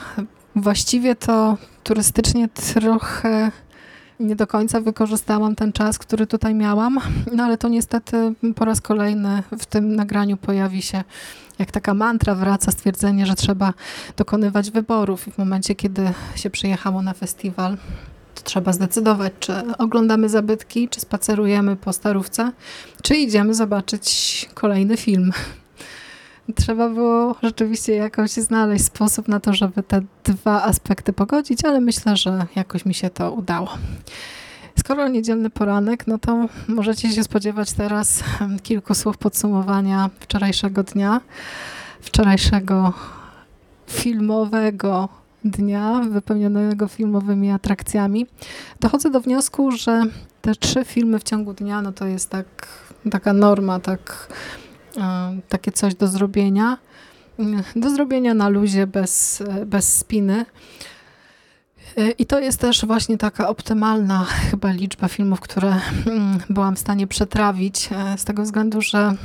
właściwie to turystycznie trochę nie do końca wykorzystałam ten czas, który tutaj miałam, no ale to niestety po raz kolejny w tym nagraniu pojawi się jak taka mantra wraca stwierdzenie, że trzeba dokonywać wyborów i w momencie, kiedy się przyjechało na festiwal, to trzeba zdecydować, czy oglądamy zabytki, czy spacerujemy po starówce, czy idziemy zobaczyć kolejny film. Trzeba było rzeczywiście jakoś znaleźć sposób na to, żeby te dwa aspekty pogodzić, ale myślę, że jakoś mi się to udało. Skoro niedzielny poranek, no to możecie się spodziewać teraz kilku słów podsumowania wczorajszego dnia, wczorajszego filmowego dnia, wypełnionego filmowymi atrakcjami, dochodzę do wniosku, że te trzy filmy w ciągu dnia, no to jest tak, taka norma, tak, takie coś do zrobienia. Mm, Do zrobienia na luzie, bez, e, bez spiny. E, I to jest też właśnie taka optymalna chyba liczba filmów, które mm, byłam w stanie przetrawić, e, z tego względu, że e,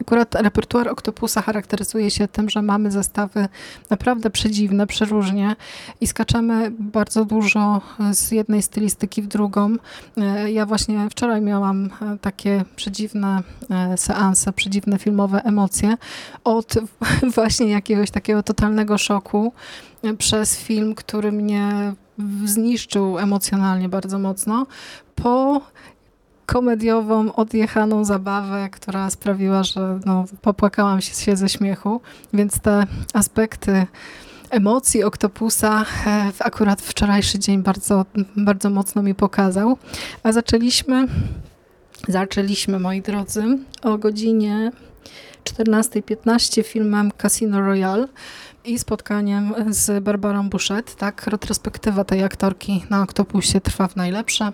akurat repertuar Octopusa charakteryzuje się tym, że mamy zestawy naprawdę przedziwne, przeróżnie i skaczemy bardzo dużo z jednej stylistyki w drugą. E, Ja właśnie wczoraj miałam e, takie przedziwne e, seanse, przedziwne filmowe emocje od właśnie jakiegoś takiego totalnego szoku e, przez film, który mnie zniszczył emocjonalnie bardzo mocno, po komediową, odjechaną zabawę, która sprawiła, że no, popłakałam się, ze śmiechu, więc te aspekty emocji Oktopusa e, akurat wczorajszy dzień bardzo, bardzo mocno mi pokazał. A zaczęliśmy, zaczęliśmy, moi drodzy, o godzinie 14.15 filmem Casino Royale i spotkaniem z Barbarą Bouchet. Tak, retrospektywa tej aktorki na Oktopusie trwa w najlepsze.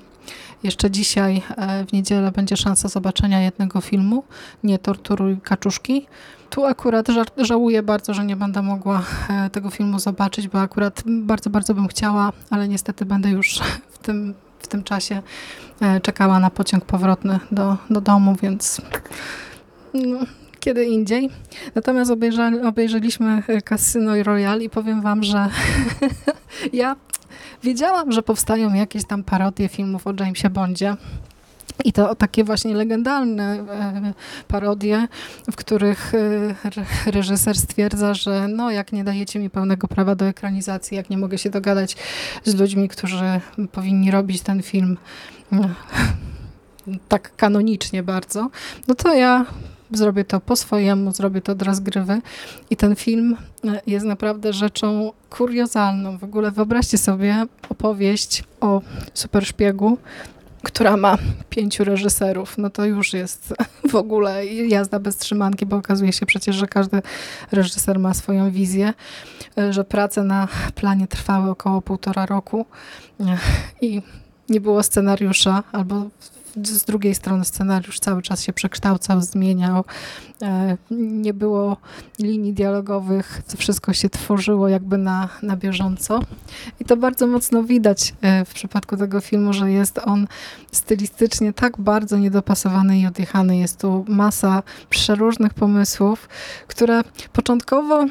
Jeszcze dzisiaj e, w niedzielę będzie szansa zobaczenia jednego filmu, nie Torturuj kaczuszki. Tu akurat ża- żałuję bardzo, że nie będę mogła e, tego filmu zobaczyć, bo akurat bardzo, bardzo bym chciała, ale niestety będę już w tym, w tym czasie e, czekała na pociąg powrotny do, do domu, więc no, kiedy indziej. Natomiast obejrzali, obejrzeliśmy e, Casino Royale i powiem wam, że ja wiedziałam, że powstają jakieś tam parodie filmów o Jamesie Bondzie. I to takie właśnie legendalne e, parodie, w których e, re- reżyser stwierdza, że no jak nie dajecie mi pełnego prawa do ekranizacji, jak nie mogę się dogadać z ludźmi, którzy powinni robić ten film tak kanonicznie bardzo, no to ja zrobię to po swojemu, zrobię to od rozgrywy. I ten film e, jest naprawdę rzeczą kuriozalną. W ogóle wyobraźcie sobie opowieść o superszpiegu, która ma pięciu reżyserów. No to już jest w ogóle jazda bez trzymanki, bo okazuje się przecież, że każdy reżyser ma swoją wizję, e, że prace na planie trwały około półtora roku e, i nie było scenariusza, albo z drugiej strony scenariusz cały czas się przekształcał, zmieniał. E, Nie było linii dialogowych, wszystko się tworzyło jakby na, na bieżąco. I to bardzo mocno widać e, w przypadku tego filmu, że jest on stylistycznie tak bardzo niedopasowany i odjechany. Jest tu masa przeróżnych pomysłów, które początkowo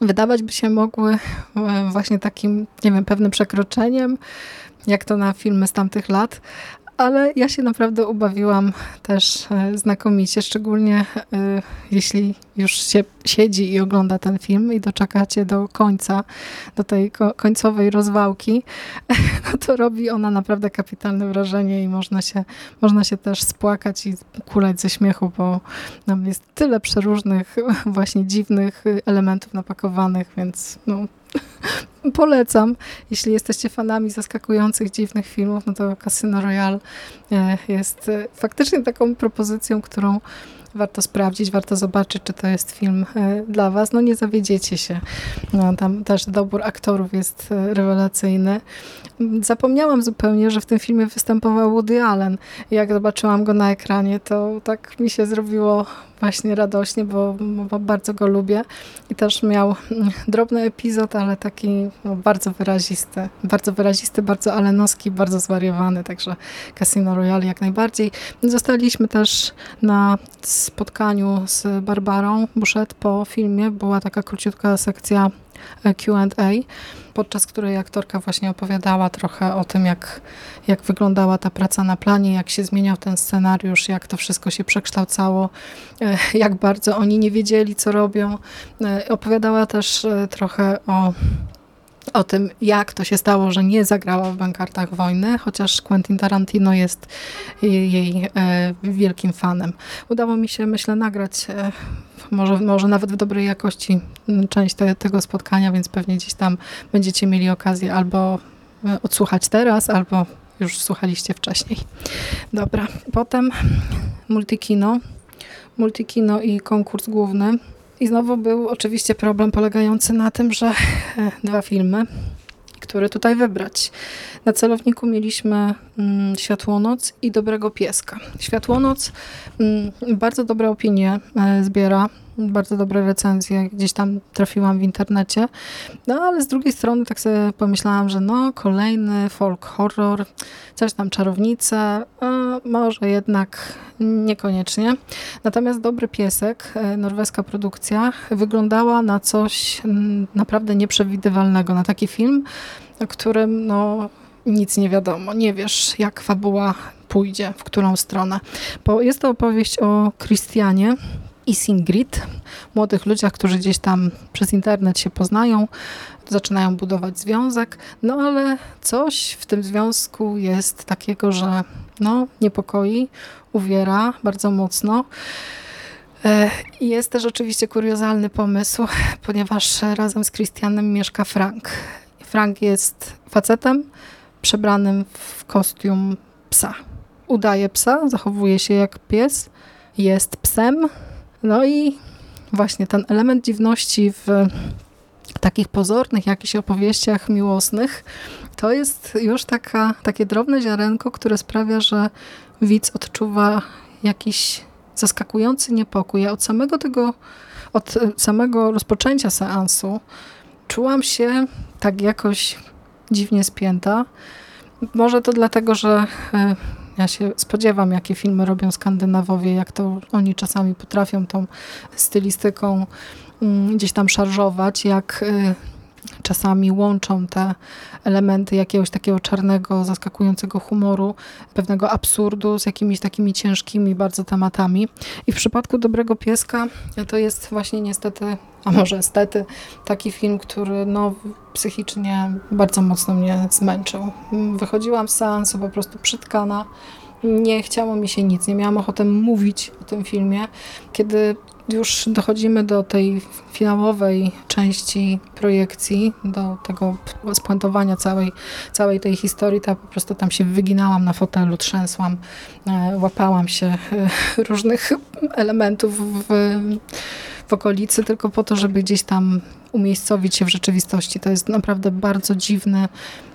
wydawać by się mogły e, właśnie takim, nie wiem, pewnym przekroczeniem, jak to na filmy z tamtych lat, ale ja się naprawdę ubawiłam też e, znakomicie, szczególnie e, jeśli już się siedzi i ogląda ten film i doczekacie do końca, do tej ko- końcowej rozwałki, no to robi ona naprawdę kapitalne wrażenie i można się, można się też spłakać i kulać ze śmiechu, bo tam jest tyle przeróżnych właśnie dziwnych elementów napakowanych, więc no, polecam. Jeśli jesteście fanami zaskakujących, dziwnych filmów, no to Casino Royale e, jest e, faktycznie taką propozycją, którą warto sprawdzić, warto zobaczyć, czy to jest film e, dla was. No nie zawiedziecie się. No, tam też dobór aktorów jest e, rewelacyjny. Zapomniałam zupełnie, że w tym filmie występował Woody Allen. Jak zobaczyłam go na ekranie, to tak mi się zrobiło właśnie radośnie, bo, bo bardzo go lubię. I też miał mm, drobny epizod, ale taki no, bardzo wyrazisty. Bardzo wyrazisty, bardzo alenowski, bardzo zwariowany, także Casino Royale jak najbardziej. Zostaliśmy też na spotkaniu z Barbarą Buszet po filmie. Była taka króciutka sekcja e, Q&A, podczas której aktorka właśnie opowiadała trochę o tym, jak, jak wyglądała ta praca na planie, jak się zmieniał ten scenariusz, jak to wszystko się przekształcało, e, jak bardzo oni nie wiedzieli, co robią. E, Opowiadała też trochę o o tym, jak to się stało, że nie zagrała w Bankartach Wojny, chociaż Quentin Tarantino jest jej, e, wielkim fanem. Udało mi się, myślę, nagrać e, może, może nawet w dobrej jakości m, część te, tego spotkania, więc pewnie gdzieś tam będziecie mieli okazję albo e, odsłuchać teraz, albo już słuchaliście wcześniej. Dobra, potem Multikino. Multikino i konkurs główny. I znowu był oczywiście problem polegający na tym, że e, dwa filmy, które tutaj wybrać. Na celowniku mieliśmy mm, Światłonoc i Dobrego Pieska. Światłonoc mm, bardzo dobre opinie e, zbiera, bardzo dobre recenzje, gdzieś tam trafiłam w internecie. No ale z drugiej strony tak sobie pomyślałam, że no kolejny folk horror, coś tam czarownice, a może jednak niekoniecznie. Natomiast Dobry Piesek, e, norweska produkcja, wyglądała na coś mm, naprawdę nieprzewidywalnego, na taki film, o którym no nic nie wiadomo, nie wiesz jak fabuła pójdzie, w którą stronę. Bo jest to opowieść o Christianie, i Singrid, młodych ludziach, którzy gdzieś tam przez internet się poznają, zaczynają budować związek, no ale coś w tym związku jest takiego, że no, niepokoi, uwiera bardzo mocno. E, jest też oczywiście kuriozalny pomysł, ponieważ razem z Christianem mieszka Frank. Frank jest facetem przebranym w kostium psa. Udaje psa, zachowuje się jak pies, jest psem, no i właśnie ten element dziwności w takich pozornych jakichś opowieściach miłosnych, to jest już taka, takie drobne ziarenko, które sprawia, że widz odczuwa jakiś zaskakujący niepokój. Ja od samego tego, od samego rozpoczęcia seansu czułam się tak jakoś dziwnie spięta. Może to dlatego, że e, ja się spodziewam, jakie filmy robią Skandynawowie, jak to oni czasami potrafią tą stylistyką mm, gdzieś tam szarżować, jak y, czasami łączą te elementy jakiegoś takiego czarnego, zaskakującego humoru, pewnego absurdu z jakimiś takimi ciężkimi bardzo tematami. I w przypadku Dobrego Pieska to jest właśnie niestety, a może stety, taki film, który no, psychicznie bardzo mocno mnie zmęczył. Wychodziłam z seansu po prostu przytkana, nie chciało mi się nic, nie miałam ochoty mówić o tym filmie. Kiedy już dochodzimy do tej finałowej części projekcji, do tego spuentowania całej, całej tej historii, to po prostu tam się wyginałam na fotelu, trzęsłam, e, łapałam się e, różnych elementów w, w okolicy, tylko po to, żeby gdzieś tam umiejscowić się w rzeczywistości. To jest naprawdę bardzo dziwny,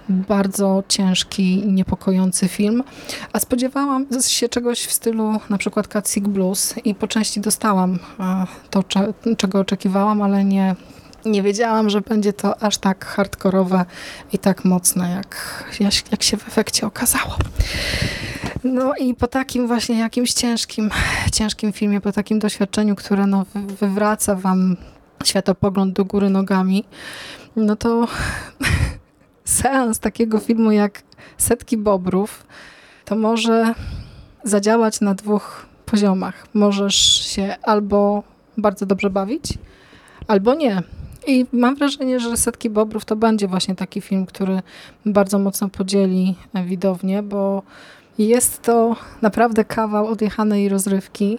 bardzo ciężki i niepokojący film. A spodziewałam się czegoś w stylu na przykład Cat Blues i po części dostałam e, to, czego oczekiwałam, ale nie, nie wiedziałam, że będzie to aż tak hardkorowe i tak mocne, jak, jak się w efekcie okazało. No i po takim właśnie jakimś ciężkim, ciężkim filmie, po takim doświadczeniu, które no wywraca wam światopogląd do góry nogami, no to seans takiego filmu jak Setki Bobrów, to może zadziałać na dwóch poziomach. Możesz się albo bardzo dobrze bawić, albo nie. I mam wrażenie, że Setki Bobrów to będzie właśnie taki film, który bardzo mocno podzieli widownię, bo jest to naprawdę kawał odjechanej rozrywki.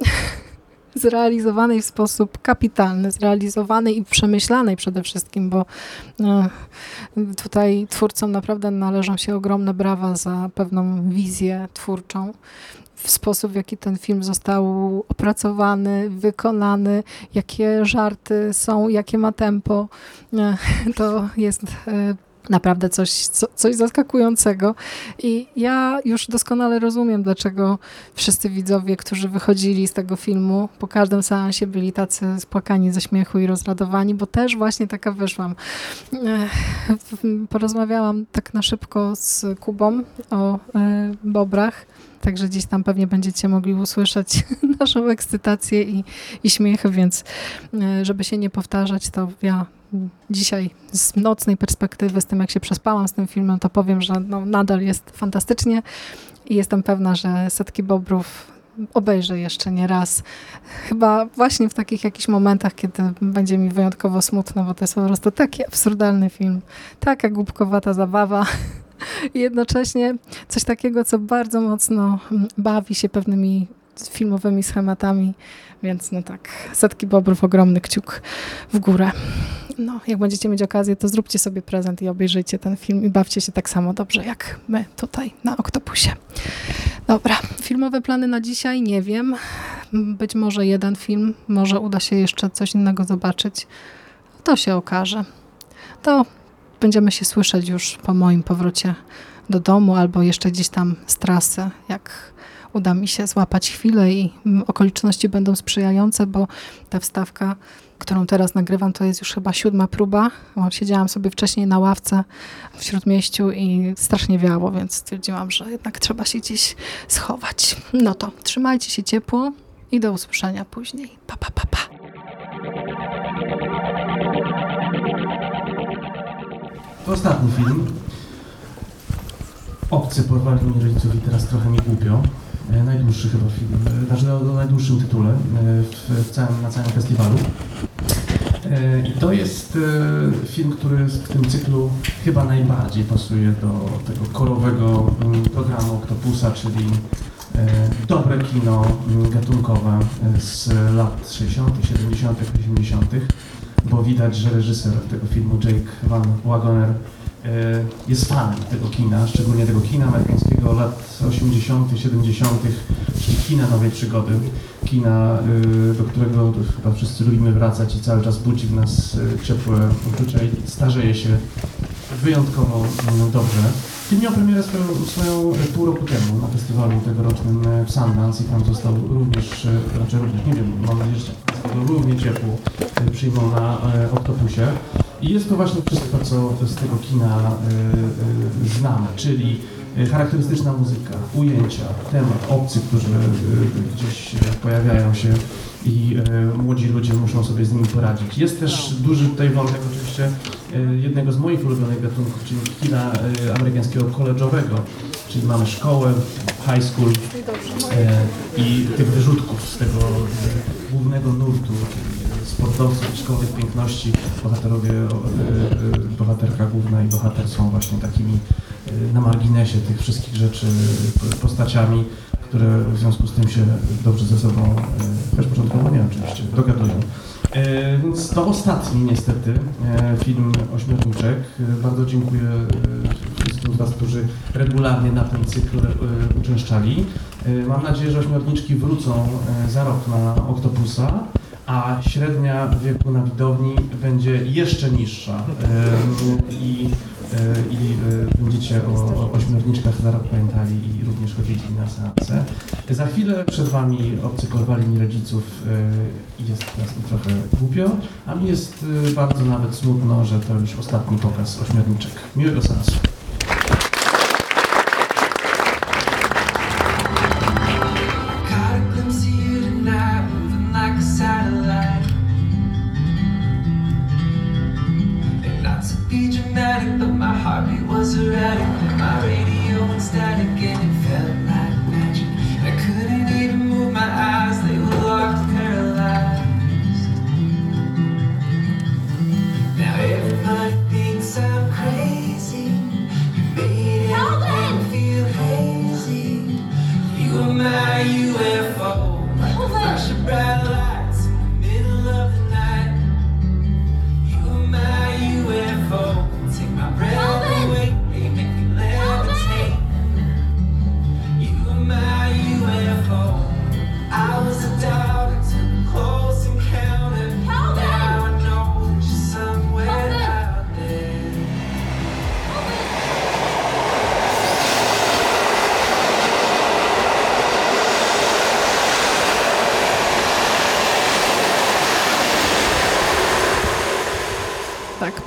zrealizowanej w sposób kapitalny, zrealizowanej i przemyślanej przede wszystkim, bo e, tutaj twórcom naprawdę należą się ogromne brawa za pewną wizję twórczą w sposób, w jaki ten film został opracowany, wykonany, jakie żarty są, jakie ma tempo. E, to jest e, naprawdę coś, co, coś zaskakującego. I ja już doskonale rozumiem, dlaczego wszyscy widzowie, którzy wychodzili z tego filmu, po każdym seansie byli tacy spłakani ze śmiechu i rozradowani, bo też właśnie taka wyszłam. Porozmawiałam tak na szybko z Kubą o e, bobrach. Także gdzieś tam pewnie będziecie mogli usłyszeć naszą ekscytację i, i śmiech, więc e, żeby się nie powtarzać, to ja dzisiaj z nocnej perspektywy, z tym jak się przespałam z tym filmem, to powiem, że no, nadal jest fantastycznie i jestem pewna, że Setki Bobrów obejrzę jeszcze nie raz. Chyba właśnie w takich jakichś momentach, kiedy będzie mi wyjątkowo smutno, bo to jest po prostu taki absurdalny film. Taka głupkowata zabawa. I jednocześnie coś takiego, co bardzo mocno bawi się pewnymi filmowymi schematami, więc no tak, setki bobrów, ogromny kciuk w górę. No, jak będziecie mieć okazję, to zróbcie sobie prezent i obejrzyjcie ten film i bawcie się tak samo dobrze jak my tutaj na Oktopusie. Dobra, filmowe plany na dzisiaj nie wiem. Być może jeden film, może uda się jeszcze coś innego zobaczyć. To się okaże. To będziemy się słyszeć już po moim powrocie do domu albo jeszcze gdzieś tam z trasy, jak uda mi się złapać chwilę i mm, okoliczności będą sprzyjające, bo ta wstawka, którą teraz nagrywam, to jest już chyba siódma próba. Siedziałam sobie wcześniej na ławce w Śródmieściu i strasznie wiało, więc stwierdziłam, że jednak trzeba się gdzieś schować. No to trzymajcie się ciepło i do usłyszenia później. Pa, pa, pa, pa. Ostatni film. Obcy porwali mnie rodziców i teraz trochę mi głupio. E, najdłuższy chyba film, e, znaczy o, o najdłuższym tytule e, w, w całym, na całym festiwalu. I to jest film, który w tym cyklu chyba najbardziej pasuje do tego korowego mm, programu Octopusa, czyli dobre kino mm, gatunkowe z lat 60., 70., 80., bo widać, że reżyser tego filmu, Jake Van Wagoner, jest fanem tego kina, szczególnie tego kina amerykańskiego lat 80., 70., czyli kina nowej przygody, kina, y, do którego chyba wszyscy lubimy wracać i cały czas budzi w nas y, ciepłe uczucia i starzeje się wyjątkowo mm, dobrze. Film miał premierę swoją, swoją e, pół roku temu na festiwalu tegorocznym e, w Sundance i tam został również, e, znaczy również, nie wiem, mam nadzieję, że go równie ciepło e, przyjmą na e, Octopusie. I jest to właśnie wszystko, co z tego kina e, e, znamy, czyli e, charakterystyczna muzyka, ujęcia, temat, obcy, którzy gdzieś pojawiają się i młodzi ludzie muszą sobie z nimi poradzić. Jest też duży tutaj wątek oczywiście jednego z moich ulubionych gatunków, czyli kina amerykańskiego college'owego, czyli mamy szkołę, high school i tych wyrzutków z tego głównego nurtu, czyli sportowców, szkoły piękności. Bohaterowie, e, e, bohaterka główna i bohater są właśnie takimi e, na marginesie tych wszystkich rzeczy postaciami, które w związku z tym się dobrze ze sobą, chociaż początkowo nie oczywiście, dogadują. Więc to ostatni niestety film Ośmiorniczek. Bardzo dziękuję wszystkim z Was, którzy regularnie na ten cykl uczęszczali. Mam nadzieję, że Ośmiorniczki wrócą za rok na Octopusa, a średnia wieku na widowni będzie jeszcze niższa. I, e, i e, będziecie o, ośmiorniczkach za rok pamiętali i również chodzili na seanse. Za chwilę przed Wami obcy porwali mi rodziców e, i jest teraz trochę głupio, a mi jest bardzo nawet smutno, że to już ostatni pokaz ośmiorniczek. Miłego seansu.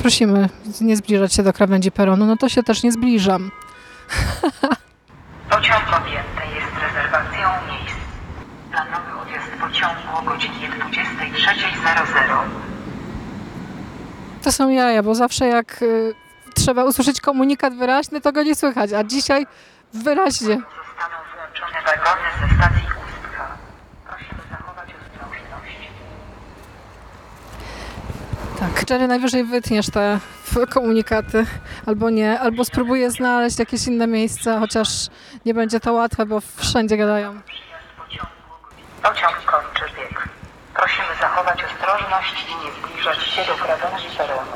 Prosimy nie zbliżać się do krawędzi peronu, no to się też nie zbliżam. Pociąg objęty jest rezerwacją miejsc. Planowy odjazd pociągu o godzinie 23.00. To są jaja, bo zawsze jak y, trzeba usłyszeć komunikat wyraźny, to go nie słychać, a dzisiaj wyraźnie. Zostaną włączone wagony ze stacji Ustka. Prosimy zachować ostrożność. Tak, Jerry, najwyżej wytniesz te komunikaty, albo nie, albo spróbuję znaleźć jakieś inne miejsca, chociaż nie będzie to łatwe, bo wszędzie gadają. Pociąg kończy bieg. Prosimy zachować ostrożność i nie zbliżać się do krawędzi peronu.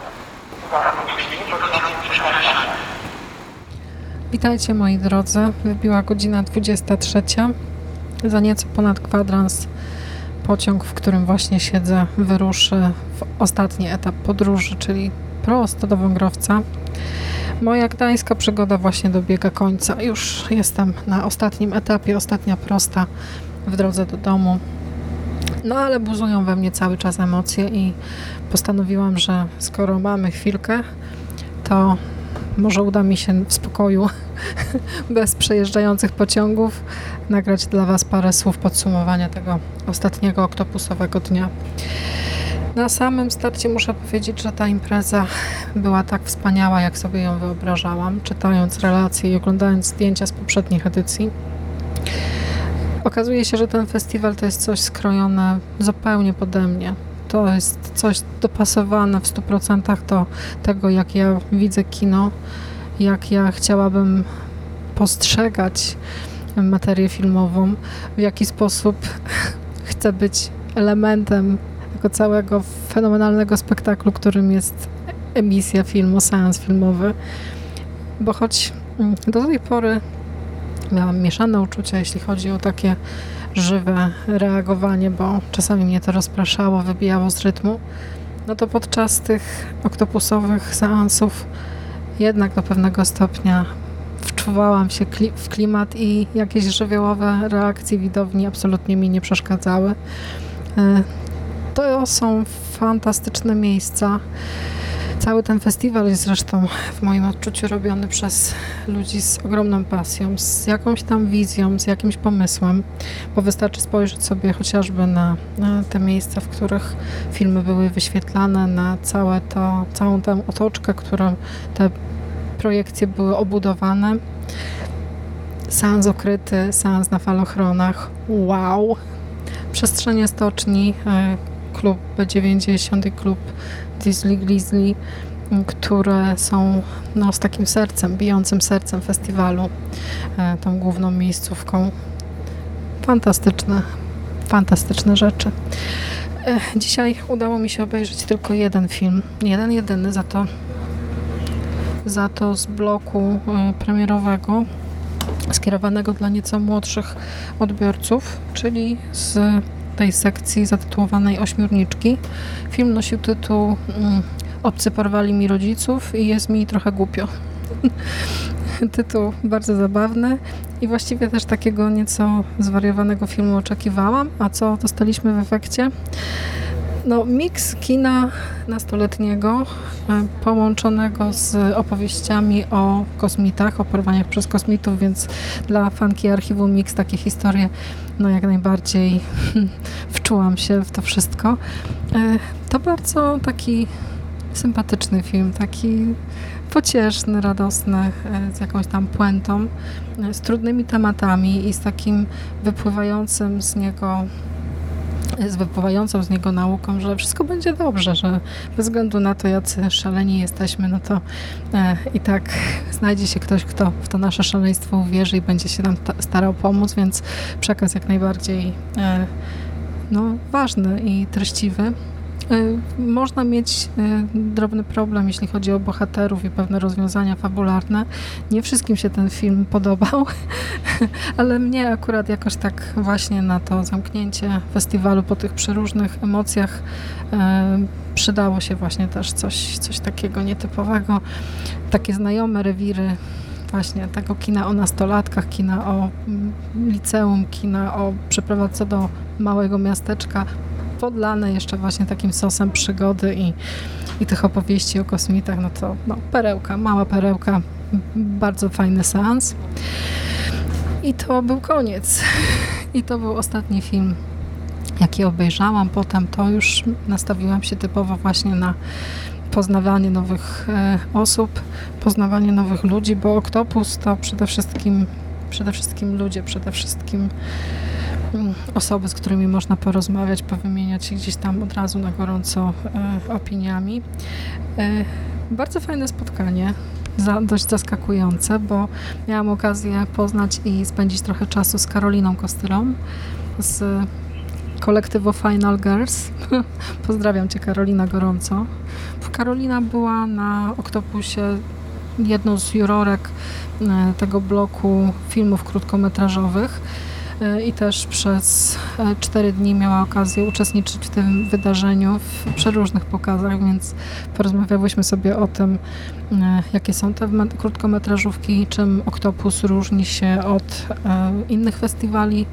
Witajcie moi drodzy. Wybiła godzina 23. Za nieco ponad kwadrans pociąg, w którym właśnie siedzę, wyruszy w ostatni etap podróży, czyli prosto do Wągrowca. Moja gdańska przygoda właśnie dobiega końca. Już jestem na ostatnim etapie, ostatnia prosta w drodze do domu. No ale buzują we mnie cały czas emocje i postanowiłam, że skoro mamy chwilkę, to może uda mi się w spokoju, bez przejeżdżających pociągów, nagrać dla Was parę słów podsumowania tego ostatniego oktopusowego dnia. Na samym starcie muszę powiedzieć, że ta impreza była tak wspaniała, jak sobie ją wyobrażałam, czytając relacje i oglądając zdjęcia z poprzednich edycji. Okazuje się, że ten festiwal to jest coś skrojone zupełnie pode mnie. To jest coś dopasowane w 100% do tego, jak ja widzę kino, jak ja chciałabym postrzegać materię filmową, w jaki sposób chcę być elementem tego całego fenomenalnego spektaklu, którym jest emisja filmu, seans filmowy. Bo choć mm, do tej pory miałam mieszane uczucia, jeśli chodzi o takie żywe reagowanie, bo czasami mnie to rozpraszało, wybijało z rytmu, no to podczas tych oktopusowych seansów jednak do pewnego stopnia wczuwałam się w klimat i jakieś żywiołowe reakcje widowni absolutnie mi nie przeszkadzały. E, To są fantastyczne miejsca. Cały ten festiwal jest zresztą w moim odczuciu robiony przez ludzi z ogromną pasją, z jakąś tam wizją, z jakimś pomysłem, bo wystarczy spojrzeć sobie chociażby na, na te miejsca, w których filmy były wyświetlane, na całe to, całą tę otoczkę, którą te projekcje były obudowane. Seans okryty, seans na falochronach. Wow! Przestrzenie stoczni, e, klub B90 i klub Disney Grizzly, które są no, z takim sercem, bijącym sercem festiwalu, e, tą główną miejscówką. Fantastyczne, fantastyczne rzeczy. E, Dzisiaj udało mi się obejrzeć tylko jeden film, jeden jedyny, za to za to z bloku e, premierowego skierowanego dla nieco młodszych odbiorców, czyli z tej sekcji zatytułowanej Ośmiorniczki. Film nosił tytuł mm, Obcy porwali mi rodziców i jest mi trochę głupio. tytuł bardzo zabawny i właściwie też takiego nieco zwariowanego filmu oczekiwałam. A co dostaliśmy w efekcie? No, miks kina nastoletniego e, połączonego z opowieściami o kosmitach, o porwaniach przez kosmitów, więc dla fanki archiwum Mix takie historie no jak najbardziej wczułam się w to wszystko. E, To bardzo taki sympatyczny film, taki pocieszny, radosny, e, z jakąś tam puentą, z trudnymi tematami i z takim wypływającym z niego z wypływającą z niego nauką, że wszystko będzie dobrze, że bez względu na to, jacy szaleni jesteśmy, no to e, i tak znajdzie się ktoś, kto w to nasze szaleństwo uwierzy i będzie się nam ta- starał pomóc, więc przekaz jak najbardziej e, no, ważny i treściwy. E, Można mieć e, drobny problem, jeśli chodzi o bohaterów i pewne rozwiązania fabularne. Nie wszystkim się ten film podobał, ale mnie akurat jakoś tak właśnie na to zamknięcie festiwalu po tych przeróżnych emocjach e, przydało się właśnie też coś, coś takiego nietypowego. Takie znajome rewiry właśnie tego kina o nastolatkach, kina o mm, liceum, kina o przeprowadzce do małego miasteczka, podlane jeszcze właśnie takim sosem przygody i, i tych opowieści o kosmitach, no to no, perełka, mała perełka, bardzo fajny seans. I to był koniec. I to był ostatni film, jaki obejrzałam. Potem to już nastawiłam się typowo właśnie na poznawanie nowych e, osób, poznawanie nowych ludzi, bo Oktopus to przede wszystkim, przede wszystkim ludzie, przede wszystkim osoby, z którymi można porozmawiać, powymieniać się gdzieś tam od razu na gorąco e, opiniami. E, bardzo fajne spotkanie, za, dość zaskakujące, bo miałam okazję poznać i spędzić trochę czasu z Karoliną Kostylą z kolektywu Final Girls. Pozdrawiam Cię Karolina gorąco. Karolina była na Oktopusie jedną z jurorek e, tego bloku filmów krótkometrażowych i też przez e, cztery dni miała okazję uczestniczyć w tym wydarzeniu w przeróżnych pokazach, więc porozmawiałyśmy sobie o tym, e, jakie są te me- krótkometrażówki, czym Oktopus różni się od e, innych festiwali,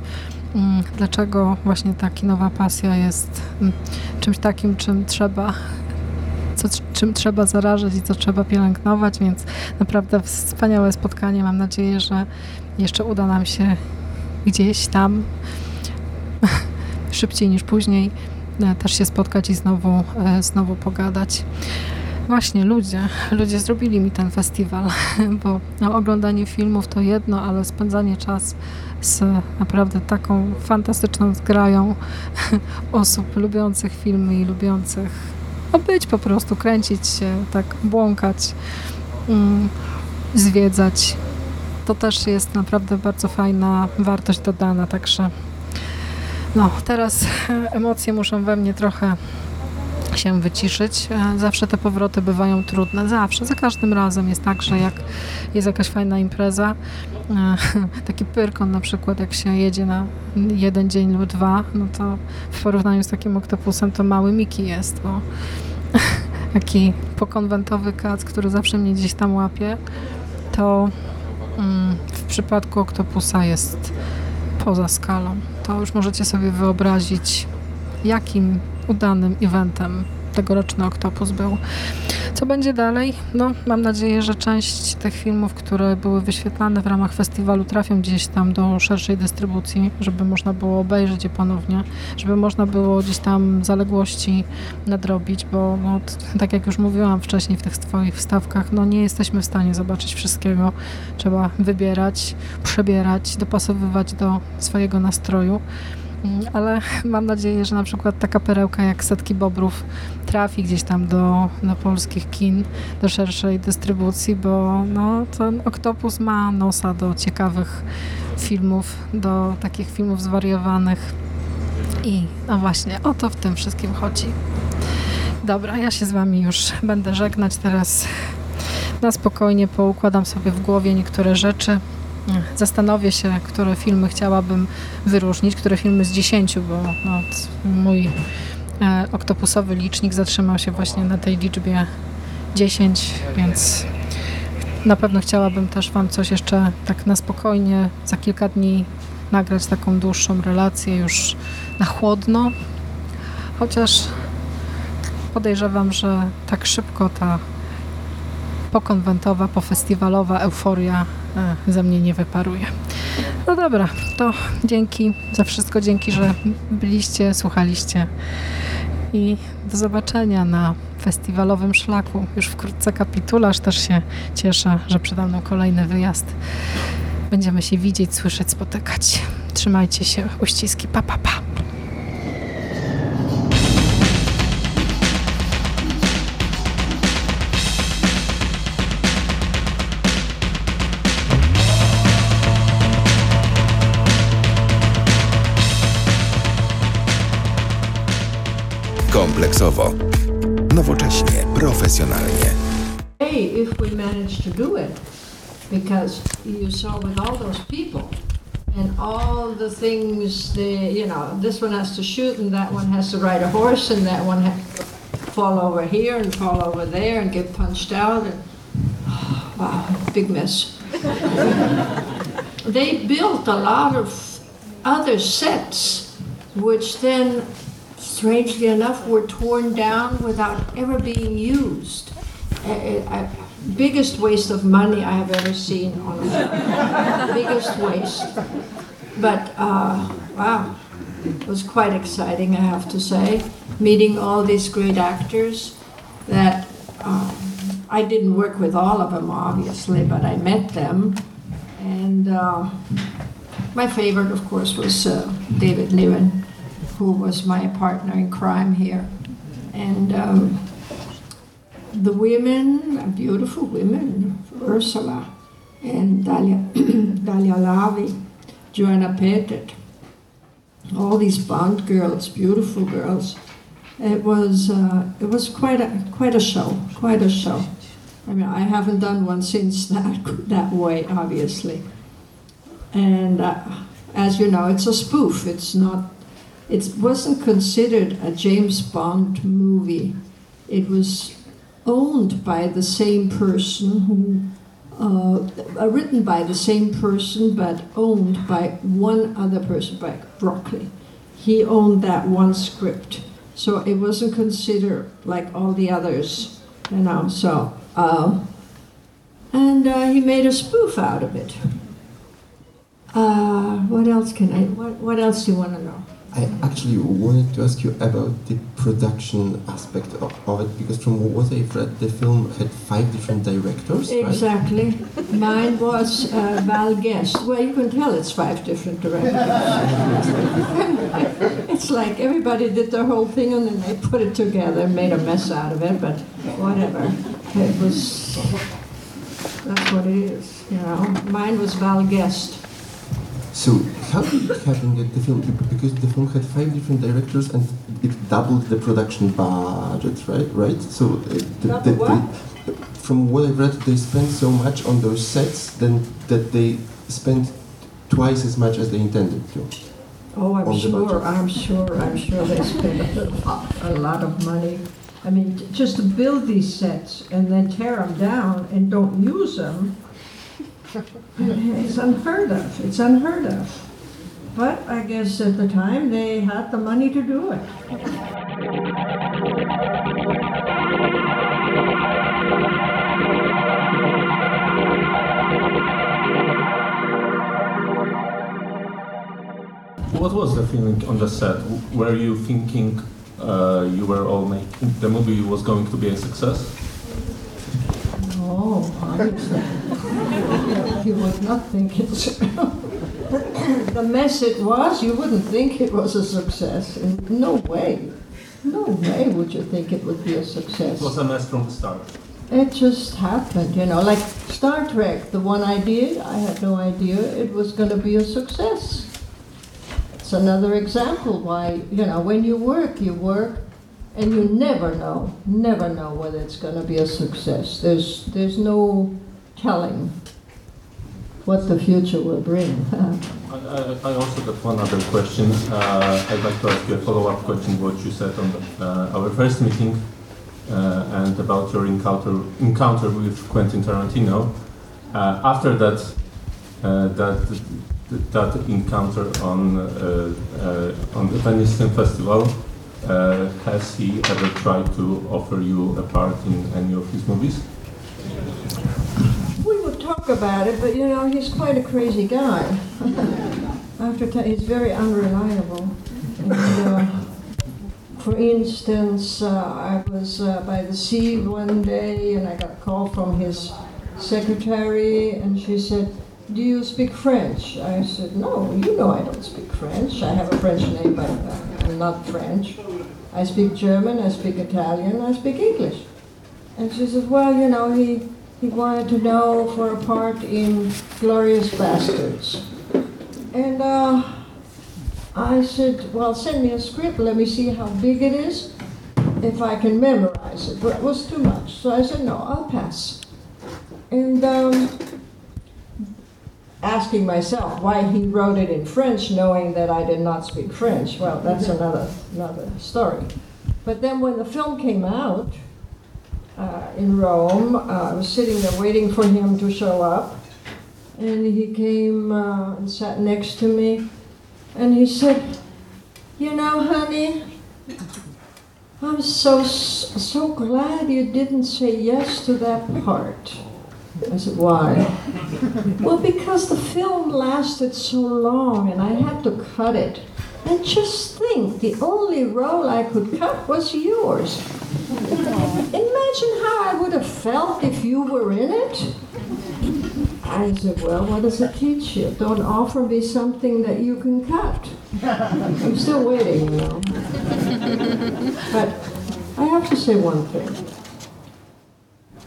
mm, dlaczego właśnie ta kinowa pasja jest mm, czymś takim, czym trzeba co, czym trzeba zarażać i co trzeba pielęgnować, więc naprawdę wspaniałe spotkanie. Mam nadzieję, że jeszcze uda nam się gdzieś tam szybciej niż później e, też się spotkać i znowu, e, znowu pogadać. Właśnie ludzie, ludzie zrobili mi ten festiwal, bo no, oglądanie filmów to jedno, ale spędzanie czas z naprawdę taką fantastyczną zgrają osób lubiących filmy i lubiących no, być po prostu, kręcić się, tak błąkać, mm, zwiedzać. To też jest naprawdę bardzo fajna wartość dodana, także no, teraz emocje muszą we mnie trochę się wyciszyć. E, Zawsze te powroty bywają trudne, zawsze, za każdym razem jest tak, że jak jest jakaś fajna impreza, e, taki pyrkon na przykład, jak się jedzie na jeden dzień lub dwa, no to w porównaniu z takim oktopusem to mały Miki jest, bo taki pokonwentowy kac, który zawsze mnie gdzieś tam łapie, to w przypadku oktopusa jest poza skalą. To już możecie sobie wyobrazić, jakim udanym eventem tegoroczny Oktopus był. Co będzie dalej? No, mam nadzieję, że część tych filmów, które były wyświetlane w ramach festiwalu trafią gdzieś tam do szerszej dystrybucji, żeby można było obejrzeć je ponownie, żeby można było gdzieś tam zaległości nadrobić, bo no, tak jak już mówiłam wcześniej w tych swoich wstawkach, no nie jesteśmy w stanie zobaczyć wszystkiego. Trzeba wybierać, przebierać, dopasowywać do swojego nastroju. Mm, Ale mam nadzieję, że na przykład taka perełka jak Setki Bobrów trafi gdzieś tam do, do polskich kin, do szerszej dystrybucji, bo no, ten Oktopus ma nosa do ciekawych filmów, do takich filmów zwariowanych i no właśnie o to w tym wszystkim chodzi. Dobra, ja się z Wami już będę żegnać teraz. Na spokojnie poukładam sobie w głowie niektóre rzeczy. Zastanowię się, które filmy chciałabym wyróżnić, które filmy z 10, bo no, mój e, oktopusowy licznik zatrzymał się właśnie na tej liczbie 10, więc na pewno chciałabym też Wam coś jeszcze tak na spokojnie za kilka dni nagrać taką dłuższą relację już na chłodno, chociaż podejrzewam, że tak szybko ta pokonwentowa, pofestiwalowa euforia ze mnie nie wyparuje. No dobra, to dzięki za wszystko, dzięki, że byliście, słuchaliście i do zobaczenia na festiwalowym szlaku. Już wkrótce kapitularz, też się cieszę, że przede mną kolejny wyjazd. Będziemy się widzieć, słyszeć, spotykać. Trzymajcie się, uściski, pa, pa, pa. Kompleksowo. Nowocześnie, profesjonalnie. Hey, if we manage to do it, because you saw with all those people and all the things, they, you know, this one has to shoot and that one has to ride a horse and that one has to fall over here and fall over there and get punched out and wow, big mess. they built a lot of other sets, which then, strangely enough, were torn down without ever being used. Uh, uh, biggest waste of money I have ever seen on a biggest waste. But uh, wow, it was quite exciting, I have to say, meeting all these great actors that um, I didn't work with all of them, obviously, but I met them. And uh, my favorite, of course, was uh, David Niven, who was my partner in crime here. And um, the women, beautiful women, Ursula and Dalia, Dalia Lavi, Joanna Pettet, all these Bond girls, beautiful girls. It was uh, it was quite a quite a show, quite a show. I mean, I haven't done one since that that way, obviously. And uh, as you know, it's a spoof. It's not. It wasn't considered a James Bond movie. It was owned by the same person who. Uh, uh, written by the same person, but owned by one other person, by Broccoli. He owned that one script, so it wasn't considered like all the others, you know. So, uh, and uh, he made a spoof out of it. Uh, what else can I? What, what else do you want to know? I actually wanted to ask you about the production aspect of, of it because from what I've read, the film had five different directors, right? Exactly. Mine was uh, Val Guest. Well, you can tell it's five different directors. it's like everybody did their whole thing and then they put it together and made a mess out of it, but whatever. It was, that's what it is, you know. Mine was Val Guest. So how did it happen that the film, because the film had five different directors and it doubled the production budget, right? Right. So uh, the, the, from what I've read, they spent so much on those sets then that they spent twice as much as they intended to. Oh, I'm sure. I'm sure, I'm sure they spent a lot of money. I mean, just to build these sets and then tear them down and don't use them, it's unheard of, it's unheard of. But I guess at the time, they had the money to do it. What was the feeling on the set? Were you thinking uh, you were all making the movie was going to be a success? Obviously. You would not think it's, the mess it was, you wouldn't think it was a success. In No way. No way would you think it would be a success. It was a mess from the start. It just happened, you know, like Star Trek, the one I did, I had no idea it was going to be a success. It's another example why, you know, when you work, you work and you never know, never know whether it's going to be a success. There's, there's no telling what the future will bring. I, I, I also got one other question. Uh, I'd like to ask you a follow-up question what you said on the, uh, our first meeting uh, and about your encounter encounter with Quentin Tarantino. Uh, after that, uh, that that encounter on uh, uh, on the Venice Film Festival, uh, has he ever tried to offer you a part in any of his movies? Talk about it, but you know, he's quite a crazy guy. After ta- he's very unreliable. And, uh, for instance, uh, I was uh, by the sea one day and I got a call from his secretary, and she said, Do you speak French? I said, No, you know I don't speak French. I have a French name, but I'm not French. I speak German, I speak Italian, I speak English. And she said, Well, you know, he, he wanted to know for a part in Glorious Bastards. And uh, I said, Well, send me a script, let me see how big it is, if I can memorize it. But it was too much. So I said, No, I'll pass. And um, asking myself why he wrote it in French, knowing that I did not speak French, well, that's another, another story. But then when the film came out uh, in Rome, uh, I was sitting there waiting for him to show up. And he came uh, and sat next to me. And he said, You know, honey, I'm so, so glad you didn't say yes to that part. I said, Why? well, because the film lasted so long and I had to cut it. And just think, the only role I could cut was yours. Imagine how I would have felt if you were in it. I said, Well, what does it teach you? Don't offer me something that you can cut. I'm still waiting, you know. But I have to say one thing.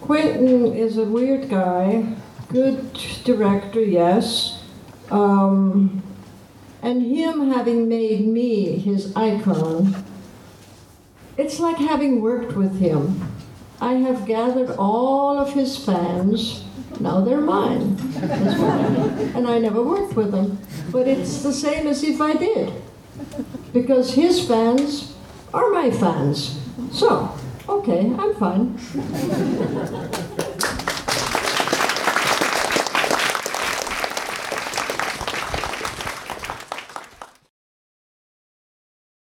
Quentin is a weird guy, good director, yes. Um, and him having made me his icon, it's like having worked with him. I have gathered all of his fans. Now they're mine. And I never worked with them. But it's the same as if I did. Because his fans are my fans. So, okay, I'm fine.